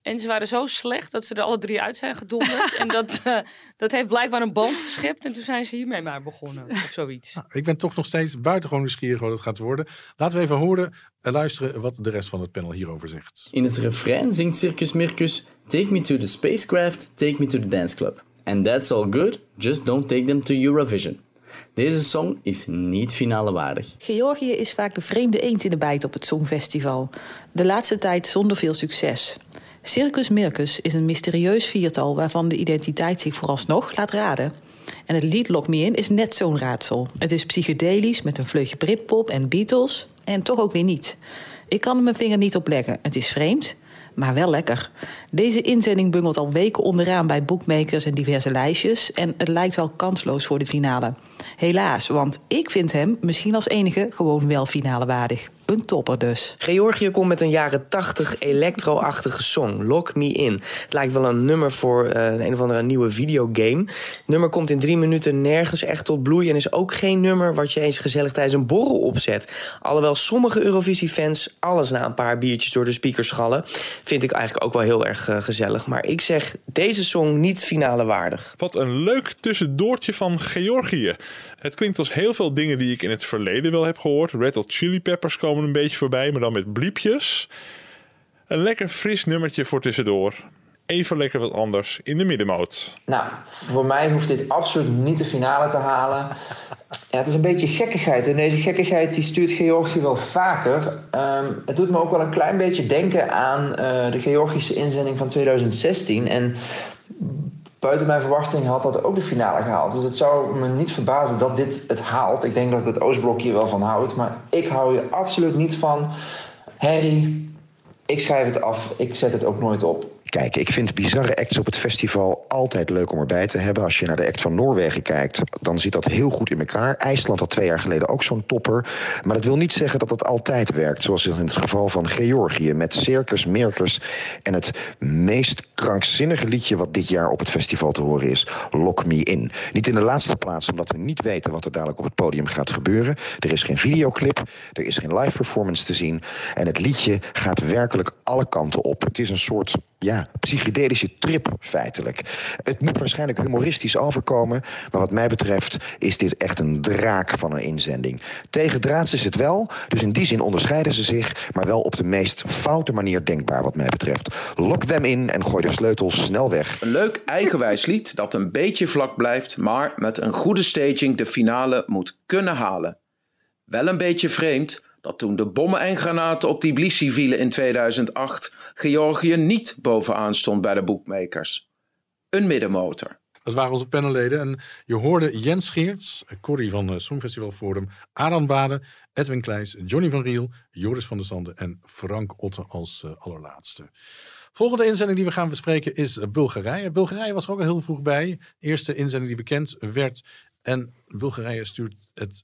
En ze waren zo slecht dat ze er alle drie uit zijn gedonderd. en dat, eh, dat heeft blijkbaar een band geschept. En toen zijn ze hiermee maar begonnen. Of zoiets. Nou, ik ben toch nog steeds buitengewoon nieuwsgierig wat het gaat worden. Laten we even horen en luisteren wat de rest van het panel hierover zegt. In het refrein zingt Circus Mircus Take me to the spacecraft, take me to the dance club. And that's all good, just don't take them to Eurovision. Deze song is niet finale waardig. Georgië is vaak de vreemde eend in de bijt op het Songfestival. De laatste tijd zonder veel succes. Circus Mircus is een mysterieus viertal waarvan de identiteit zich vooralsnog laat raden. En het lied Lock Me In is net zo'n raadsel. Het is psychedelisch met een vleugje Britpop en Beatles en toch ook weer niet. Ik kan er mijn vinger niet op leggen. Het is vreemd, maar wel lekker. Deze inzending bungelt al weken onderaan bij boekmakers en diverse lijstjes. En het lijkt wel kansloos voor de finale. Helaas, want ik vind hem misschien als enige gewoon wel finale waardig. Een topper dus. Georgië komt met een jaren 80 electro-achtige song, Lock Me In. Het lijkt wel een nummer voor eh, een of andere nieuwe videogame. Het nummer komt in drie minuten nergens echt tot bloei... en is ook geen nummer wat je eens gezellig tijdens een borrel opzet. Alhoewel sommige Eurovisie-fans alles na een paar biertjes door de speakers schallen... vind ik eigenlijk ook wel heel erg eh, gezellig. Maar ik zeg deze song niet finale waardig. Wat een leuk tussendoortje van Georgië. Het klinkt als heel veel dingen die ik in het verleden wel heb gehoord. Red Hot Chili Peppers komen een beetje voorbij, maar dan met bliepjes. Een lekker fris nummertje voor tussendoor. Even lekker wat anders in de middenmoot. Nou, voor mij hoeft dit absoluut niet de finale te halen. Ja, het is een beetje gekkigheid. En deze gekkigheid die stuurt Georgië wel vaker. Ehm, het doet me ook wel een klein beetje denken aan eh, de Georgische inzending van 2016. En buiten mijn verwachting had dat ook de finale gehaald. Dus het zou me niet verbazen dat dit het haalt. Ik denk dat het Oostblok hier wel van houdt. Maar ik hou hier absoluut niet van. Harry, ik schrijf het af. Ik zet het ook nooit op. Kijk, ik vind bizarre acts op het festival altijd leuk om erbij te hebben. Als je naar de act van Noorwegen kijkt, dan zit dat heel goed in elkaar. IJsland had twee jaar geleden ook zo'n topper. Maar dat wil niet zeggen dat het altijd werkt. Zoals in het geval van Georgië met Circus Merkers. En het meest krankzinnige liedje wat dit jaar op het festival te horen is, Lock Me In. Niet in de laatste plaats omdat we niet weten wat er dadelijk op het podium gaat gebeuren. Er is geen videoclip, er is geen live performance te zien. En het liedje gaat werkelijk alle kanten op. Het is een soort ja, psychedelische trip feitelijk. Het moet waarschijnlijk humoristisch overkomen, maar wat mij betreft is dit echt een draak van een inzending. Tegen draads is het wel, dus in die zin onderscheiden ze zich, maar wel op de meest foute manier denkbaar wat mij betreft. Lock them in en gooi de sleutels snel weg. Een leuk eigenwijs lied dat een beetje vlak blijft, maar met een goede staging de finale moet kunnen halen. Wel een beetje vreemd dat toen de bommen en granaten op Tbilisi vielen in 2008, Georgië niet bovenaan stond bij de boekmakers. Een middenmotor. Dat waren onze panelleden. En je hoorde Jens Geerts, Corrie van het Songfestival Forum, Aran Baden, Edwin Kleijs, Johnny van Riel, Joris van der Sande en Frank Otte als eh, allerlaatste. Volgende inzending die we gaan bespreken is eh, Bulgarije. Bulgarije was er ook al heel vroeg bij. Eerste inzending die bekend werd. En Bulgarije stuurt het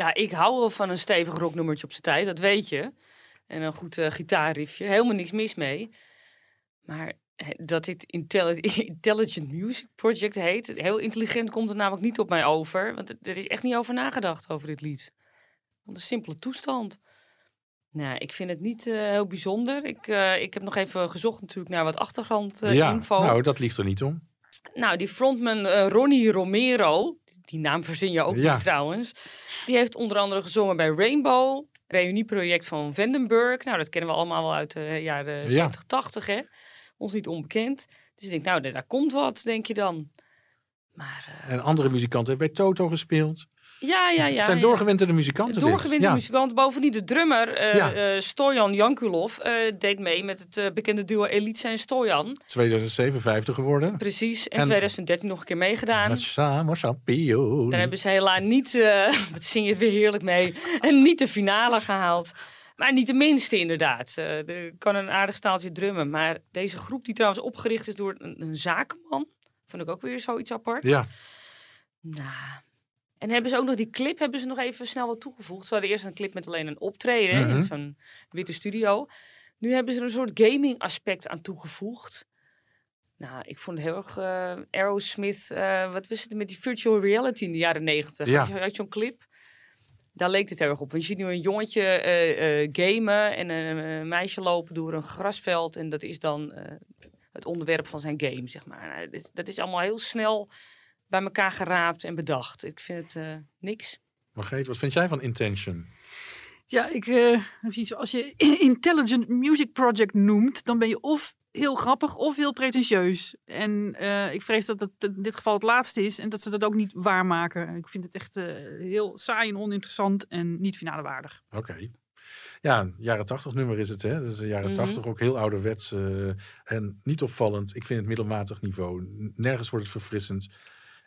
Ja, ik hou wel van een stevig rocknummertje op zijn tijd, dat weet je. En een goed eh, gitaarriffje, helemaal niks mis mee. Maar dat dit Intelli- Intelligent Music Project heet, heel intelligent komt het namelijk niet op mij over. Want er- is echt niet over nagedacht over dit lied. Want een simpele toestand. Nou, ik vind het niet eh, heel bijzonder. Ik, eh, ik heb nog even gezocht natuurlijk naar wat achtergrondinfo. ja, info. nou dat ligt er niet om. Nou, die frontman Ronnie Romero, die naam verzin je ook Ja. niet trouwens. Die heeft onder andere gezongen bij Rainbow, reunieproject van Vandenberg. Nou, dat kennen we allemaal wel uit de jaren Ja. 70, 80, hè. Ons niet onbekend. Dus ik denk, nou, daar komt wat, denk je dan. En andere muzikanten hebben bij Toto gespeeld. Ja, ja, ja. het zijn doorgewinterde muzikanten. Doorgewinterde Ja. muzikant. Bovendien de drummer, eh Ja. eh, Stojan Jankulov, eh, deed mee met het bekende duo Elitsa en Stojan. 2007 50 geworden. Precies. En, En- 2013 nog een keer meegedaan. Met samen. Daar hebben ze helaas niet, wat zing je het weer heerlijk mee, en niet de finale gehaald. Maar niet de minste inderdaad. Er kan een aardig staaltje drummen. Maar deze groep die trouwens opgericht is door een, een zakenman, vond ik ook weer zoiets apart. Ja. Nou. En hebben ze ook nog die clip, hebben ze nog even snel wat toegevoegd. Ze hadden eerst een clip met alleen een optreden Mhm. in zo'n witte studio. Nu hebben ze er een soort gaming aspect aan toegevoegd. Nou, ik vond het heel erg eh, Aerosmith, eh, wat was het met die virtual reality in de jaren negentig? Ja. Had je, had je zo'n clip? Daar leek het heel erg op. Want je ziet nu een jongetje eh, gamen en een, meisje lopen door een grasveld. En dat is dan het onderwerp van zijn game, zeg maar. Nou, dat, is, dat is allemaal heel snel bij elkaar geraapt en bedacht. Ik vind het eh, niks. Margreet, wat vind jij van Intention? Ja, ik, eh, precies, als je Intelligent Music Project noemt, dan ben je of heel grappig of heel pretentieus. En eh, ik vrees dat het in dit geval het laatste is en dat ze dat ook niet waarmaken. Ik vind het echt eh, heel saai en oninteressant en niet finale waardig. Oké. Ja, jaren tachtig nummer is het. Hè? Dat is een jaren Mhm. tachtig ook heel ouderwets eh, en niet opvallend. Ik vind het middelmatig niveau. Nergens wordt het verfrissend.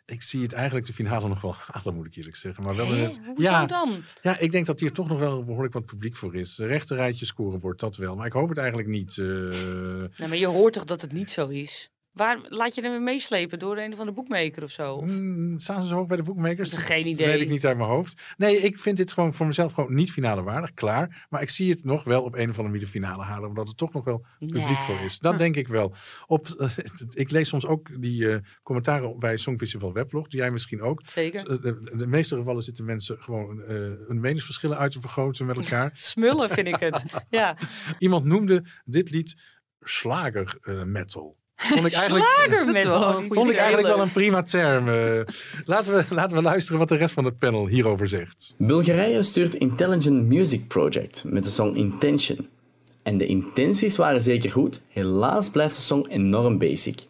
Ik zie het eigenlijk de finale nog wel halen, moet ik eerlijk zeggen. Maar wel het, Hoezo ja, dan? Ja, ik denk dat hier toch nog wel behoorlijk wat publiek voor is. De rechte rijtje scoren wordt dat wel. Maar ik hoop het eigenlijk niet. eh. Nee, maar je hoort toch dat het niet zo is? Waar laat je hem meeslepen door een of andere boekmaker of zo? Of- Mm, staan ze zo hoog bij de boekmakers? Dat geen Dat idee. weet ik niet uit mijn hoofd. Nee, ik vind dit gewoon voor mezelf gewoon niet finale waardig. Klaar. Maar ik zie het nog wel op een of andere manier de finale halen. Omdat er toch nog wel publiek voor is. Dat denk ik wel. Op, ik lees soms ook die eh, commentaren bij Songfestival Weblog. Die jij misschien ook. Zeker. De, de, de meeste gevallen zitten mensen gewoon eh hun meningsverschillen uit te vergroten met elkaar. Smullen vind ik het. Ja. Iemand noemde dit lied slager eh, metal. Vond ik eigenlijk, Slagermetal. Vond ik eigenlijk wel een prima term. eh. laten, we, laten we luisteren wat de rest van het panel hierover zegt. Bulgarije stuurt Intelligent Music Project met de song Intention. En de intenties waren zeker goed, helaas blijft de song enorm basic.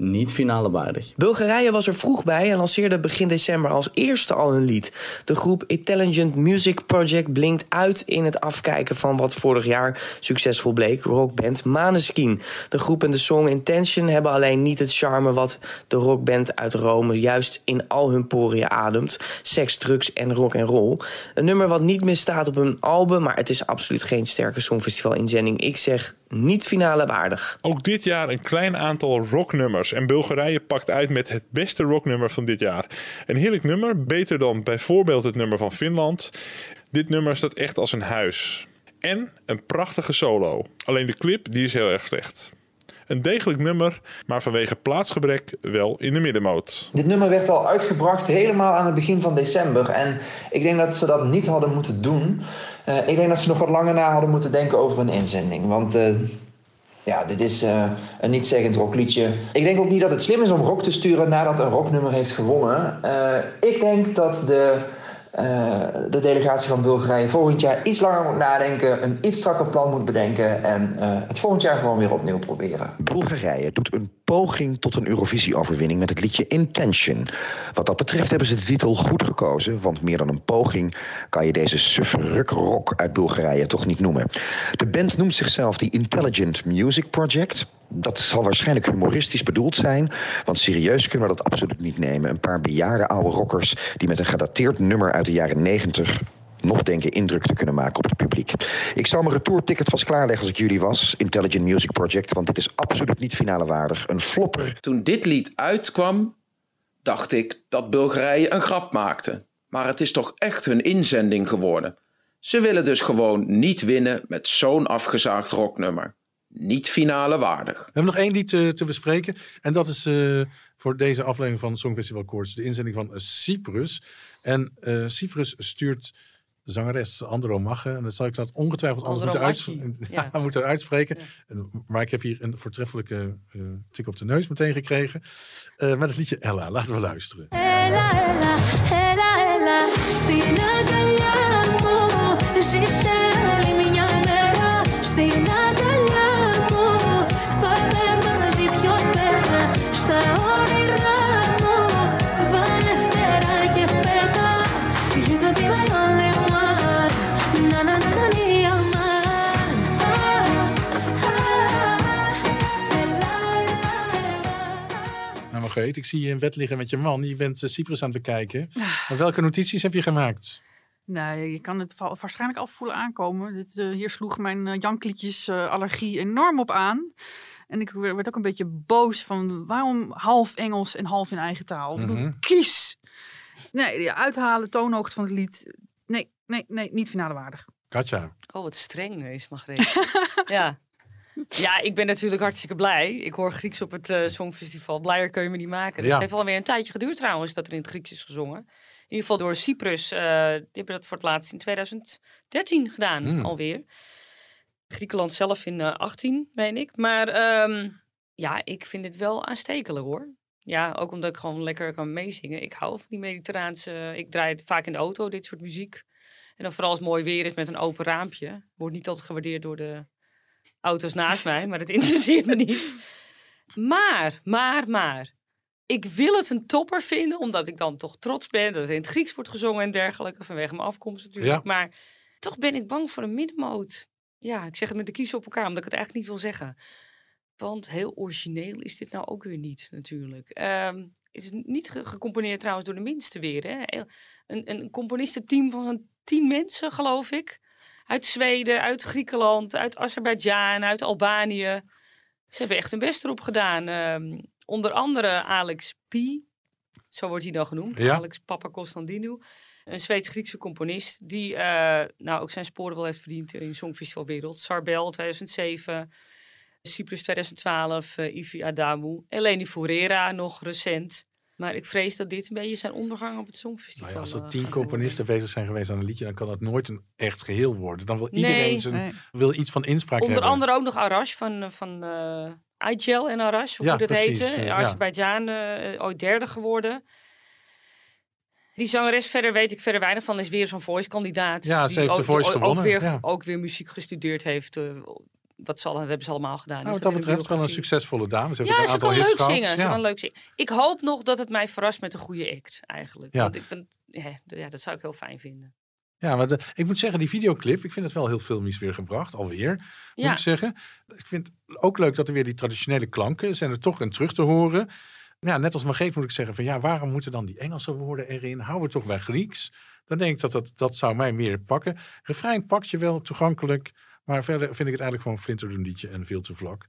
Niet finale waardig. Bulgarije was er vroeg bij en lanceerde begin december als eerste al hun lied. De groep Intelligent Music Project blinkt uit in het afkijken van wat vorig jaar succesvol bleek, rockband Maneskin. De groep en de song Intention hebben alleen niet het charme wat de rockband uit Rome juist in al hun poriën ademt. Seks, drugs en rock en roll. Een nummer wat niet misstaat op hun album, maar het is absoluut geen sterke songfestival inzending. Ik zeg niet finale waardig. Ook dit jaar een klein aantal rocknummers. En Bulgarije pakt uit met het beste rocknummer van dit jaar. Een heerlijk nummer, beter dan bijvoorbeeld het nummer van Finland. Dit nummer staat echt als een huis. En een prachtige solo. Alleen de clip die is heel erg slecht. Een degelijk nummer, maar vanwege plaatsgebrek wel in de middenmoot. Dit nummer werd al uitgebracht helemaal aan het begin van december. En ik denk dat ze dat niet hadden moeten doen. Eh, ik denk dat ze nog wat langer na hadden moeten denken over een inzending. Want eh, ja, dit is eh, een niet-zeggend rockliedje. Ik denk ook niet dat het slim is om rock te sturen nadat een rocknummer heeft gewonnen. Ik denk dat de, eh, de delegatie van Bulgarije volgend jaar iets langer moet nadenken. Een iets strakker plan moet bedenken. En eh, het volgend jaar gewoon weer opnieuw proberen. Bulgarije doet een poging tot een Eurovisie-overwinning met het liedje Intention. Wat dat betreft hebben ze de titel goed gekozen, want meer dan een poging kan je deze suffe rock uit Bulgarije toch niet noemen. De band noemt zichzelf de Intelligent Music Project. Dat zal waarschijnlijk humoristisch bedoeld zijn, want serieus kunnen we dat absoluut niet nemen. Een paar bejaarde oude rockers die met een gedateerd nummer uit de jaren 90 nog denken indruk te kunnen maken op het publiek. Ik zou mijn retourticket vast klaarleggen als ik jullie was. Intelligent Music Project, want dit is absoluut niet finale waardig. Een flopper. Toen dit lied uitkwam, dacht ik dat Bulgarije een grap maakte. Maar het is toch echt hun inzending geworden. Ze willen dus gewoon niet winnen met zo'n afgezaagd rocknummer. Niet finale waardig. We hebben nog één lied eh, te bespreken. En dat is eh, voor deze aflevering van Songfestival Koorts de inzending van Cyprus. En eh, Cyprus stuurt zangeres Andro Magge. En dat zal ik dat ongetwijfeld anders moeten, uitspreken. Uitspreken. Maar ik heb hier een voortreffelijke eh, tik op de neus meteen gekregen. Eh, met het liedje Ella. Laten we luisteren. Ella, Ella, Ella, Ella. Ik zie je in bed liggen met je man. Je bent eh, Cyprus aan het bekijken. Maar welke notities heb je gemaakt? Nou, nee, je kan het waarschijnlijk al voelen aankomen. Dit, eh, hier sloeg mijn eh, uh, janklietjesallergie uh, enorm op aan. En ik werd ook een beetje boos van waarom half Engels en half in eigen taal? Mm -hmm. Kies! Nee, uithalen, toonhoogte van het lied. Nee, nee, nee, niet finale waardig. Katja. Oh, wat streng is, Margreet. ja. Ja, ik ben natuurlijk hartstikke blij. Ik hoor Grieks op het eh, Songfestival. Blijer kun je me niet maken. Ja. Het heeft alweer een tijdje geduurd trouwens dat er in het Grieks is gezongen. In ieder geval door Cyprus. eh, die hebben dat voor het laatst in 2013 gedaan Hmm. alweer. Griekenland zelf in eh 18, meen ik. Maar ehm, ja, ik vind het wel aanstekelijk hoor. Ja, ook omdat ik gewoon lekker kan meezingen. Ik hou van die mediterraanse... Ik draai het vaak in de auto, dit soort muziek. En dan vooral als het mooi weer is met een open raampje. Wordt niet altijd gewaardeerd door de auto's naast mij, maar dat interesseert me niet. Maar, maar, maar. Ik wil het een topper vinden, omdat ik dan toch trots ben dat het in het Grieks wordt gezongen en dergelijke. Vanwege mijn afkomst natuurlijk. Ja. Maar toch ben ik bang voor een middenmoot. Ja, ik zeg het met de kiezen op elkaar, omdat ik het eigenlijk niet wil zeggen. Want heel origineel is dit nou ook weer niet, natuurlijk. Ehm, het is niet ge- gecomponeerd trouwens door de minste weer. Hè? Een, een componistenteam van zo'n tien mensen, geloof ik. Uit Zweden, uit Griekenland, uit Azerbeidzjan, uit Albanië. Ze hebben echt hun best erop gedaan. Ehm, onder andere Alex P. Zo wordt hij dan genoemd. Ja. Alex Papa Constantinou. Een Zweeds-Griekse componist. Die eh, nou ook zijn sporen wel heeft verdiend in de Songfestivalwereld. Sarbel 2007. Cyprus 2012. eh Ivi Adamu. Eleni Furera nog recent. Maar ik vrees dat dit een beetje zijn ondergang op het Songfestival Nou ja, als eh, er tien gaat componisten bezig zijn geweest aan een liedje, dan kan dat nooit een echt geheel worden. Dan wil Nee. iedereen zijn, Nee. wil iets van inspraak Onder hebben. andere ook nog Arash van, eh, van eh Aigel en Arash, hoe Ja, dat precies, heette. eh, ja. Azerbeidzjan eh, ooit derde geworden. Die zangeres verder weet ik verder weinig van. Is weer zo'n voice-kandidaat. Ja, ze die heeft de ook, Voice ook, gewonnen, Ook weer, ja. ook weer muziek gestudeerd heeft. Wat zal, dat hebben ze allemaal gedaan. Nou, wat dat betreft wel een succesvolle dame. Ze heeft Ja, een ze aantal hits leuk zingen. Ze Ja. kan leuk zingen. Ik hoop nog dat het mij verrast met een goede act, eigenlijk. Ja. Want ik ben, ja, dat zou ik heel fijn vinden. Ja, maar de- ik moet zeggen, die videoclip, ik vind het wel heel filmisch weer gebracht, alweer. Moet Ja. ik zeggen. Ik vind ook leuk dat er weer die traditionele klanken zijn er toch in terug te horen. Ja, net als Margreet moet ik zeggen van ja, waarom moeten dan die Engelse woorden erin? Hou het toch bij Grieks. Dan denk ik dat dat, dat zou mij meer pakken. Refrein pakt je wel toegankelijk, maar verder vind ik het eigenlijk gewoon een flinterdoen liedje en veel te vlak.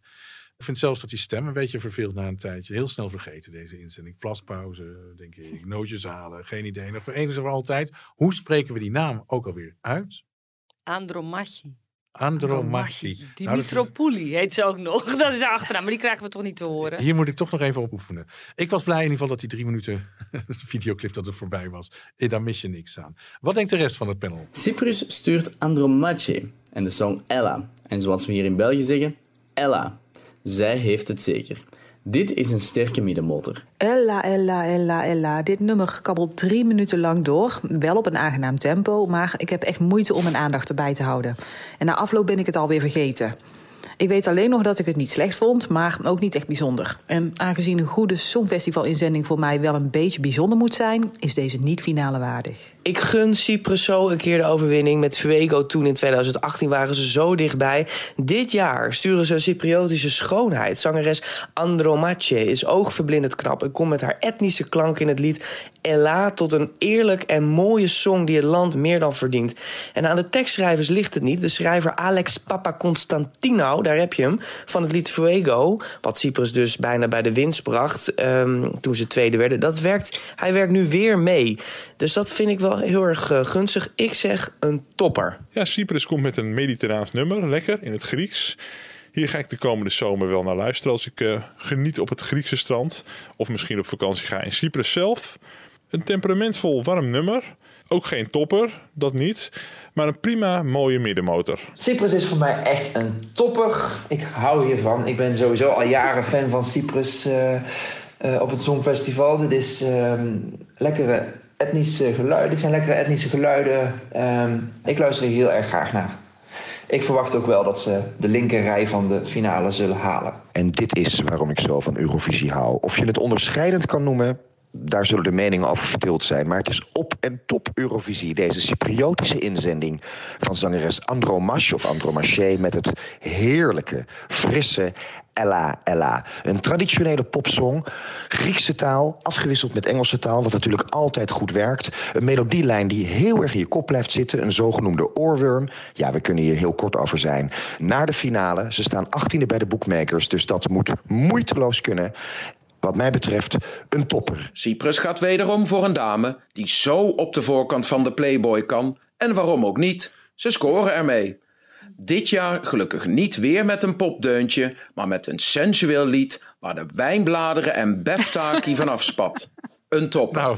Ik vind zelfs dat die stem een beetje verveelt na een tijdje. Heel snel vergeten deze inzending. Plaspauze, denk ik. Nootjes halen, geen idee. Nog voor eens altijd. Hoe spreken we die naam ook alweer uit? Andromachi. Andromachi. Nou, is- Dimitropouli heet ze ook nog. Dat is haar achternaam, maar die krijgen we toch niet te horen. Hier moet ik toch nog even op oefenen. Ik was blij in ieder geval dat die drie minuten videoclip dat er voorbij was. Eh, Daar mis je niks aan. Wat denkt de rest van het panel? Cyprus stuurt Andromache en de song Ella. En zoals we hier in België zeggen, Ella. Zij heeft het zeker. Dit is een sterke middenmotor. Ella, Ella, Ella, Ella. Dit nummer kabbelt drie minuten lang door. Wel op een aangenaam tempo, maar ik heb echt moeite om mijn aandacht erbij te houden. En na afloop ben ik het alweer vergeten. Ik weet alleen nog dat ik het niet slecht vond, maar ook niet echt bijzonder. En aangezien een goede Songfestival-inzending voor mij wel een beetje bijzonder moet zijn, is deze niet finale waardig. Ik gun Cyprus zo een keer de overwinning. Met Fuego toen in 2018 waren ze zo dichtbij. Dit jaar sturen ze een Cypriotische schoonheid. Zangeres Andromache is oogverblindend knap en komt met haar etnische klank in het lied Ella tot een eerlijk en mooie song die het land meer dan verdient. En aan de tekstschrijvers ligt het niet. De schrijver Alex Papakonstantinou, daar heb je hem, van het lied Fuego, wat Cyprus dus bijna bij de winst bracht ehm, toen ze tweede werden. Dat werkt, hij werkt nu weer mee. Dus dat vind ik wel heel erg eh, gunstig. Ik zeg een topper. Ja, Cyprus komt met een mediterraans nummer, lekker, in het Grieks. Hier ga ik de komende zomer wel naar luisteren als ik eh, geniet op het Griekse strand. Of misschien op vakantie ga in Cyprus zelf. Een temperamentvol warm nummer. Ook geen topper, dat niet. Maar een prima mooie middenmotor. Cyprus is voor mij echt een topper. Ik hou hiervan. Ik ben sowieso al jaren fan van Cyprus eh, eh, op het Songfestival. Dit is ehm, lekkere etnische geluiden. Dit zijn lekkere etnische geluiden. Ehm, ik luister hier heel erg graag naar. Ik verwacht ook wel dat ze de linker rij van de finale zullen halen. En dit is waarom ik zo van Eurovisie hou. Of je het onderscheidend kan noemen, daar zullen de meningen over verdeeld zijn. Maar het is op en top Eurovisie. Deze Cypriotische inzending van zangeres Andromache of Andromache... met het heerlijke, frisse Ella Ella. Een traditionele popsong, Griekse taal, afgewisseld met Engelse taal... wat natuurlijk altijd goed werkt. Een melodielijn die heel erg in je kop blijft zitten. Een zogenoemde oorworm. Ja, we kunnen hier heel kort over zijn. Naar de finale. Ze staan 18e bij de bookmakers, dus dat moet moeiteloos kunnen wat mij betreft een topper. Cyprus gaat wederom voor een dame die zo op de voorkant van de Playboy kan. En waarom ook niet? Ze scoren ermee. Dit jaar gelukkig niet weer met een popdeuntje, maar met een sensueel lied waar de wijnbladeren en beftaki vanaf spat. Een topper. Nou,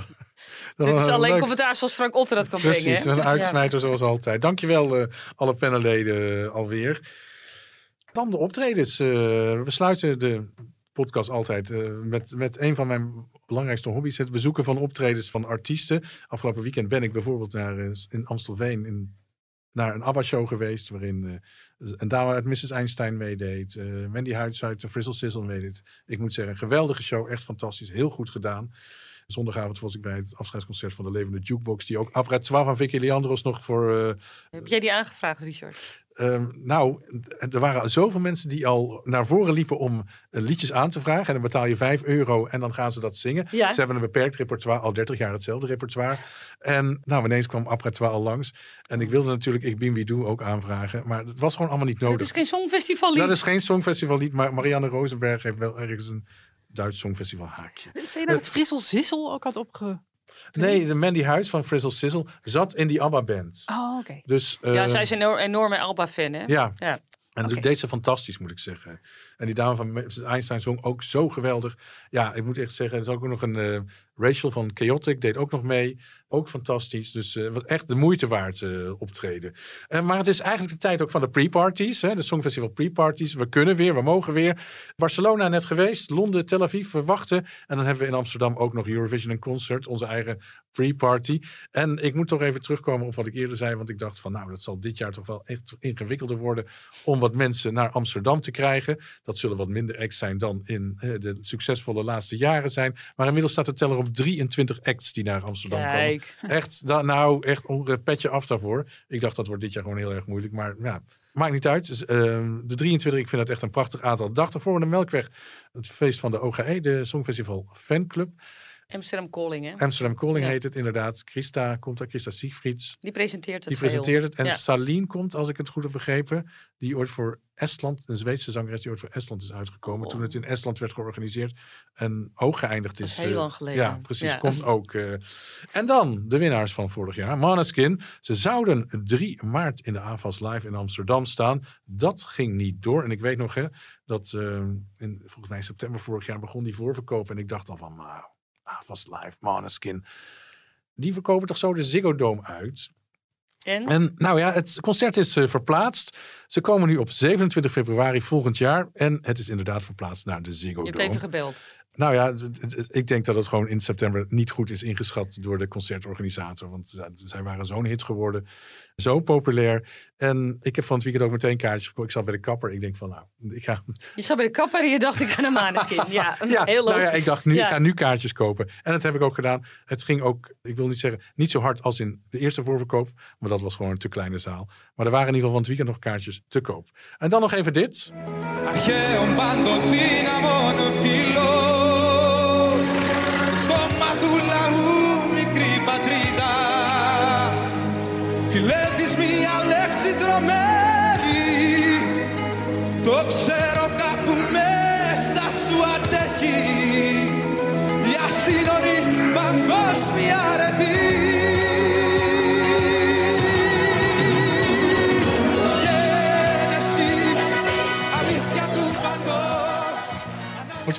dat Dit is een alleen leuk- commentaar zoals Frank Otter dat kan brengen. Precies, een Ja. uitsmijter zoals altijd. Dankjewel eh alle panelleden eh, alweer. Dan de optredens. Eh, we sluiten de podcast altijd eh, met, met een van mijn belangrijkste hobby's. Het bezoeken van optredens van artiesten. Afgelopen weekend ben ik bijvoorbeeld naar, eh, in Amstelveen in, naar een ABBA-show geweest. Waarin eh, een dame uit Mrs. Einstein meedeed. Mandy Huids uit de Frizzle Sizzle meedeed. Ik moet zeggen, een geweldige show. Echt fantastisch. Heel goed gedaan. Zondagavond was ik bij het afscheidsconcert van de Levende Jukebox. Die ook Après-Trois van Vicky Leandros nog voor... Heb jij die aangevraagd, Richard? Ehm, nou, er waren zoveel mensen die al naar voren liepen om eh, liedjes aan te vragen. En dan betaal je 5 euro en dan gaan ze dat zingen. Ja. Ze hebben een beperkt repertoire, al 30 jaar hetzelfde repertoire. En nou, ineens kwam Appartoire al langs. En ik wilde natuurlijk Ik Bin Wie Doe ook aanvragen. Maar het was gewoon allemaal niet nodig. Dat is geen songfestival lied. Dat is geen songfestivallied, maar Marianne Rosenberg heeft wel ergens een Duits songfestival haakje. Je nou dat Frissel Zissel ook had opge... Nee, de Mandy Huis van Frizzle Sizzle zat in die ABBA-band. Oh, oké. Dus, ja, eh, zij is een enorm- enorme Alba-fan, hè? Ja. ja. En dat deed ze fantastisch, moet ik zeggen. En die dame van. Einstein zong ook zo geweldig. Ja, ik moet echt zeggen, er is ook nog een eh, Rachel van Chaotic, deed ook nog mee. Ook fantastisch. Dus eh, echt de moeite waard eh, optreden. Eh, maar het is eigenlijk de tijd ook van de pre-parties. De Songfestival pre-parties. We kunnen weer, we mogen weer. Barcelona net geweest, Londen, Tel Aviv, we wachten. En dan hebben we in Amsterdam ook nog Eurovision Concert, onze eigen pre-party. En ik moet toch even terugkomen op wat ik eerder zei, want ik dacht van nou, dat zal dit jaar toch wel echt ingewikkelder worden om wat mensen naar Amsterdam te krijgen. Dat zullen wat minder acts zijn dan in de succesvolle laatste jaren zijn. Maar inmiddels staat de teller op 23 acts die naar Amsterdam Kijk. komen. Echt, da, nou, echt eh, petje af daarvoor. Ik dacht dat wordt dit jaar gewoon heel erg moeilijk, maar ja. Maakt niet uit. Dus, ehm, de 23, ik vind dat echt een prachtig aantal. Dag in de Melkweg. Het feest van de OGE, de Songfestival Fanclub. Amsterdam Calling, hè? Amsterdam Calling Ja. heet het inderdaad. Christa komt daar, Christa Siegfrieds. Die presenteert het Die presenteert het. En Ja. Saline komt, als ik het goed heb begrepen. Die ooit voor Estland, een Zweedse zangeres die ooit voor Estland is uitgekomen. Toen het in Estland werd georganiseerd. En ook geëindigd is. Oh. Heel eh, lang geleden. Ja, precies. Ja. Komt ook. eh. En dan de winnaars van vorig jaar. Maneskin. Ze zouden 3 maart in de AFAS Live in Amsterdam staan. Dat ging niet door. En ik weet nog hè, dat eh, in, volgens mij in september vorig jaar begon die voorverkoop. En ik dacht dan van, nou, AFAS Live, Maneskin. Die verkopen toch zo de Ziggo Dome uit. En? En nou ja, het concert is eh, verplaatst. Ze komen nu op 27 februari volgend jaar. En het is inderdaad verplaatst naar de Ziggo Je hebt Dome. even gebeld. Nou ja, ik denk dat het gewoon in september niet goed is ingeschat door de concertorganisator. Want zij waren zo'n hit geworden, zo populair. En ik heb van het weekend ook meteen kaartjes gekocht. Ik zat bij de kapper. Ik denk van nou, ik ga... Je zat bij de kapper en je dacht, ik ga naar Maneskin. Ja, Ja, heel nou ja, logisch. ik dacht nu, Ja. ik ga nu kaartjes kopen. En dat heb ik ook gedaan. Het ging ook, ik wil niet zeggen, niet zo hard als in de eerste voorverkoop. Maar dat was gewoon een te kleine zaal. Maar er waren in ieder geval van het weekend nog kaartjes te koop. En dan nog even dit.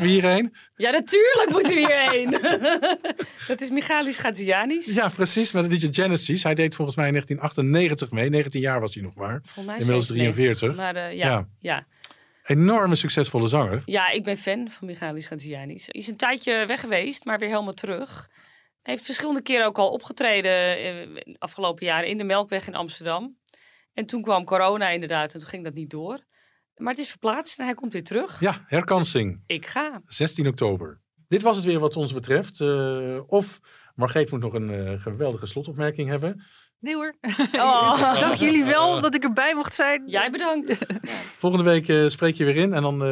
Moeten we hierheen? Ja, natuurlijk moeten we hierheen. dat is Michalis Gazianis. Ja, precies. Met het liedje Genesis. Hij deed volgens mij in 1998 mee. 19 jaar was hij nog maar. Volgens mij Inmiddels 97. 43. Maar eh, ja, Ja. ja. Enorme succesvolle zanger. Ja, ik ben fan van Michalis Gazianis. Hij is een tijdje weg geweest, maar weer helemaal terug. Hij heeft verschillende keren ook al opgetreden eh, afgelopen jaren in de Melkweg in Amsterdam. En toen kwam corona inderdaad en toen ging dat niet door. Maar het is verplaatst en hij komt weer terug. Ja, herkansing. Ik ga. 16 oktober. Dit was het weer wat ons betreft. Eh, of Margreet moet nog een eh, geweldige slotopmerking hebben. Nee hoor. Oh. Dank jullie wel dat ik erbij mocht zijn. Jij bedankt. Volgende week eh, spreek je weer in en dan eh,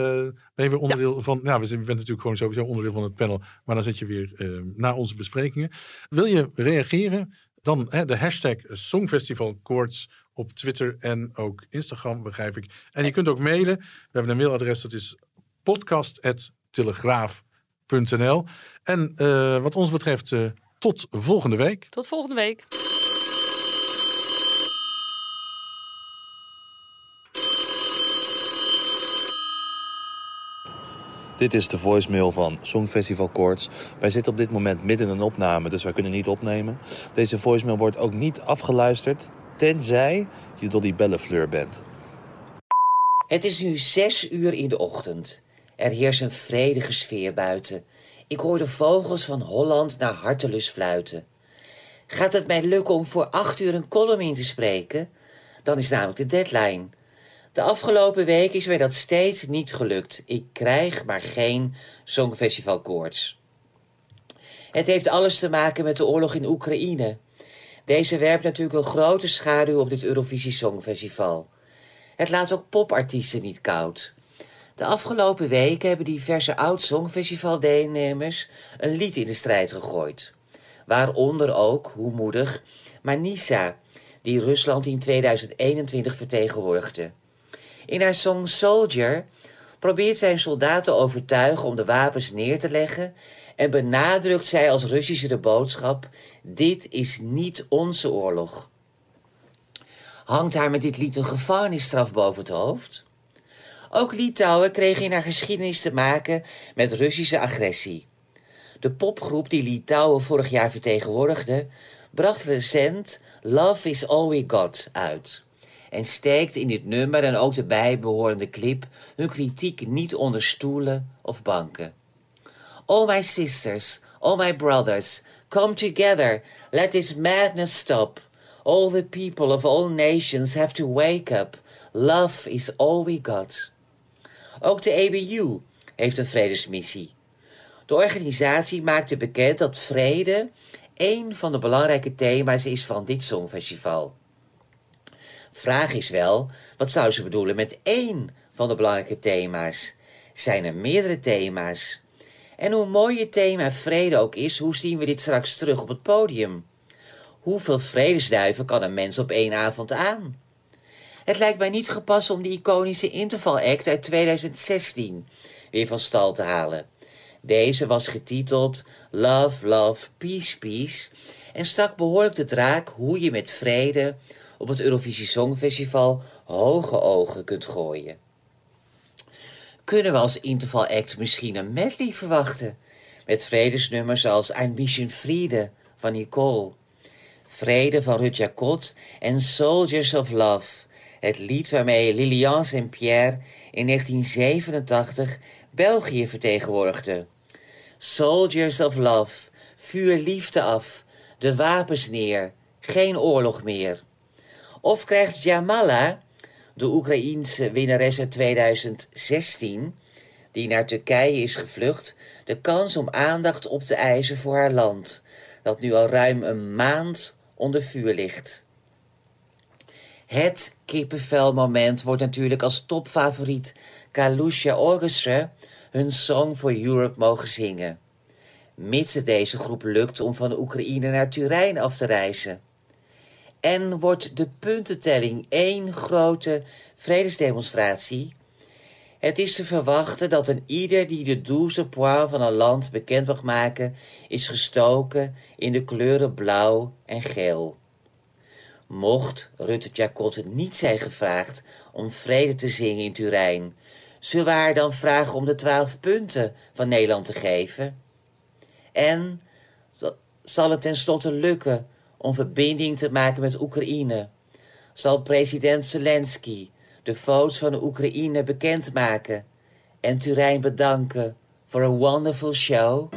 ben je weer onderdeel van. Nou, we zijn- je bent natuurlijk gewoon sowieso onderdeel van het panel, maar dan zit je weer na onze besprekingen. Wil je reageren? Dan hè, de hashtag Songfestivalkoorts op Twitter en ook Instagram, begrijp ik. En je kunt ook mailen. We hebben een mailadres, dat is podcast.telegraaf.nl. En eh, wat ons betreft, eh, tot volgende week. Tot volgende week. Dit is de voicemail van Songfestival Koorts. Wij zitten op dit moment midden in een opname, dus wij kunnen niet opnemen. Deze voicemail wordt ook niet afgeluisterd, tenzij je Dolly Bellefleur bent. Het is nu zes uur in de ochtend. Er heerst een vredige sfeer buiten. Ik hoor de vogels van Holland naar hartelust fluiten. Gaat het mij lukken om voor acht uur een column in te spreken? Dan is namelijk de deadline. De afgelopen week is mij dat steeds niet gelukt. Ik krijg maar geen Songfestivalkoorts. Het heeft alles te maken met de oorlog in Oekraïne. Deze werpt natuurlijk een grote schaduw op dit Eurovisie Songfestival. Het laat ook popartiesten niet koud. De afgelopen weken hebben diverse oud-songfestivaldeelnemers een lied in de strijd gegooid. Waaronder ook, hoe moedig, Manisa, die Rusland in 2021 vertegenwoordigde. In haar song Soldier probeert zij te overtuigen om de wapens neer te leggen en benadrukt zij als Russische de boodschap: dit is niet onze oorlog. Hangt haar met dit lied een gevangenisstraf boven het hoofd? Ook Litouwen kreeg in haar geschiedenis te maken met Russische agressie. De popgroep die Litouwen vorig jaar vertegenwoordigde, bracht recent Love is All We Got uit. En steekt in dit nummer en ook de bijbehorende clip hun kritiek niet onder stoelen of banken. All my sisters, all my brothers, come together, let this madness stop. All the people of all nations have to wake up. Love is all we got. Ook de EBU heeft een vredesmissie. De organisatie maakte bekend dat vrede één van de belangrijke thema's is van dit Songfestival. Vraag is wel, wat zou ze bedoelen met één van de belangrijke thema's? Zijn er meerdere thema's? En hoe mooi het thema vrede ook is, hoe zien we dit straks terug op het podium? Hoeveel vredesduiven kan een mens op één avond aan? Het lijkt mij niet gepast om die iconische Interval Act uit 2016 weer van stal te halen. Deze was getiteld Love, Love, Peace, Peace en stak behoorlijk de draak hoe je met vrede op het Eurovisie Songfestival hoge ogen kunt gooien. Kunnen we als Interval Act misschien een medley verwachten? Met vredesnummers als Ein bisschen Friede van Nicole, Vrede van Ruud Jacot en Soldiers of Love, het lied waarmee Lilian Saint-Pierre in 1987 België vertegenwoordigde. Soldiers of Love, vuur liefde af, de wapens neer, geen oorlog meer. Of krijgt Jamala, de Oekraïense winnares uit 2016, die naar Turkije is gevlucht, de kans om aandacht op te eisen voor haar land, dat nu al ruim een maand onder vuur ligt. Het kippenvelmoment wordt natuurlijk als topfavoriet Kalusha Orchestra hun Song for Europe mogen zingen. Mits het deze groep lukt om van Oekraïne naar Turijn af te reizen. En wordt de puntentelling één grote vredesdemonstratie? Het is te verwachten dat een ieder die de douze van een land bekend mag maken, is gestoken in de kleuren blauw en geel. Mocht Rutte Jacotte niet zijn gevraagd om vrede te zingen in Turijn, zullen we haar dan vragen om de twaalf punten van Nederland te geven? En zal het tenslotte lukken om verbinding te maken met Oekraïne? Zal president Zelensky de foto's van Oekraïne bekendmaken en Turijn bedanken voor een wonderful show?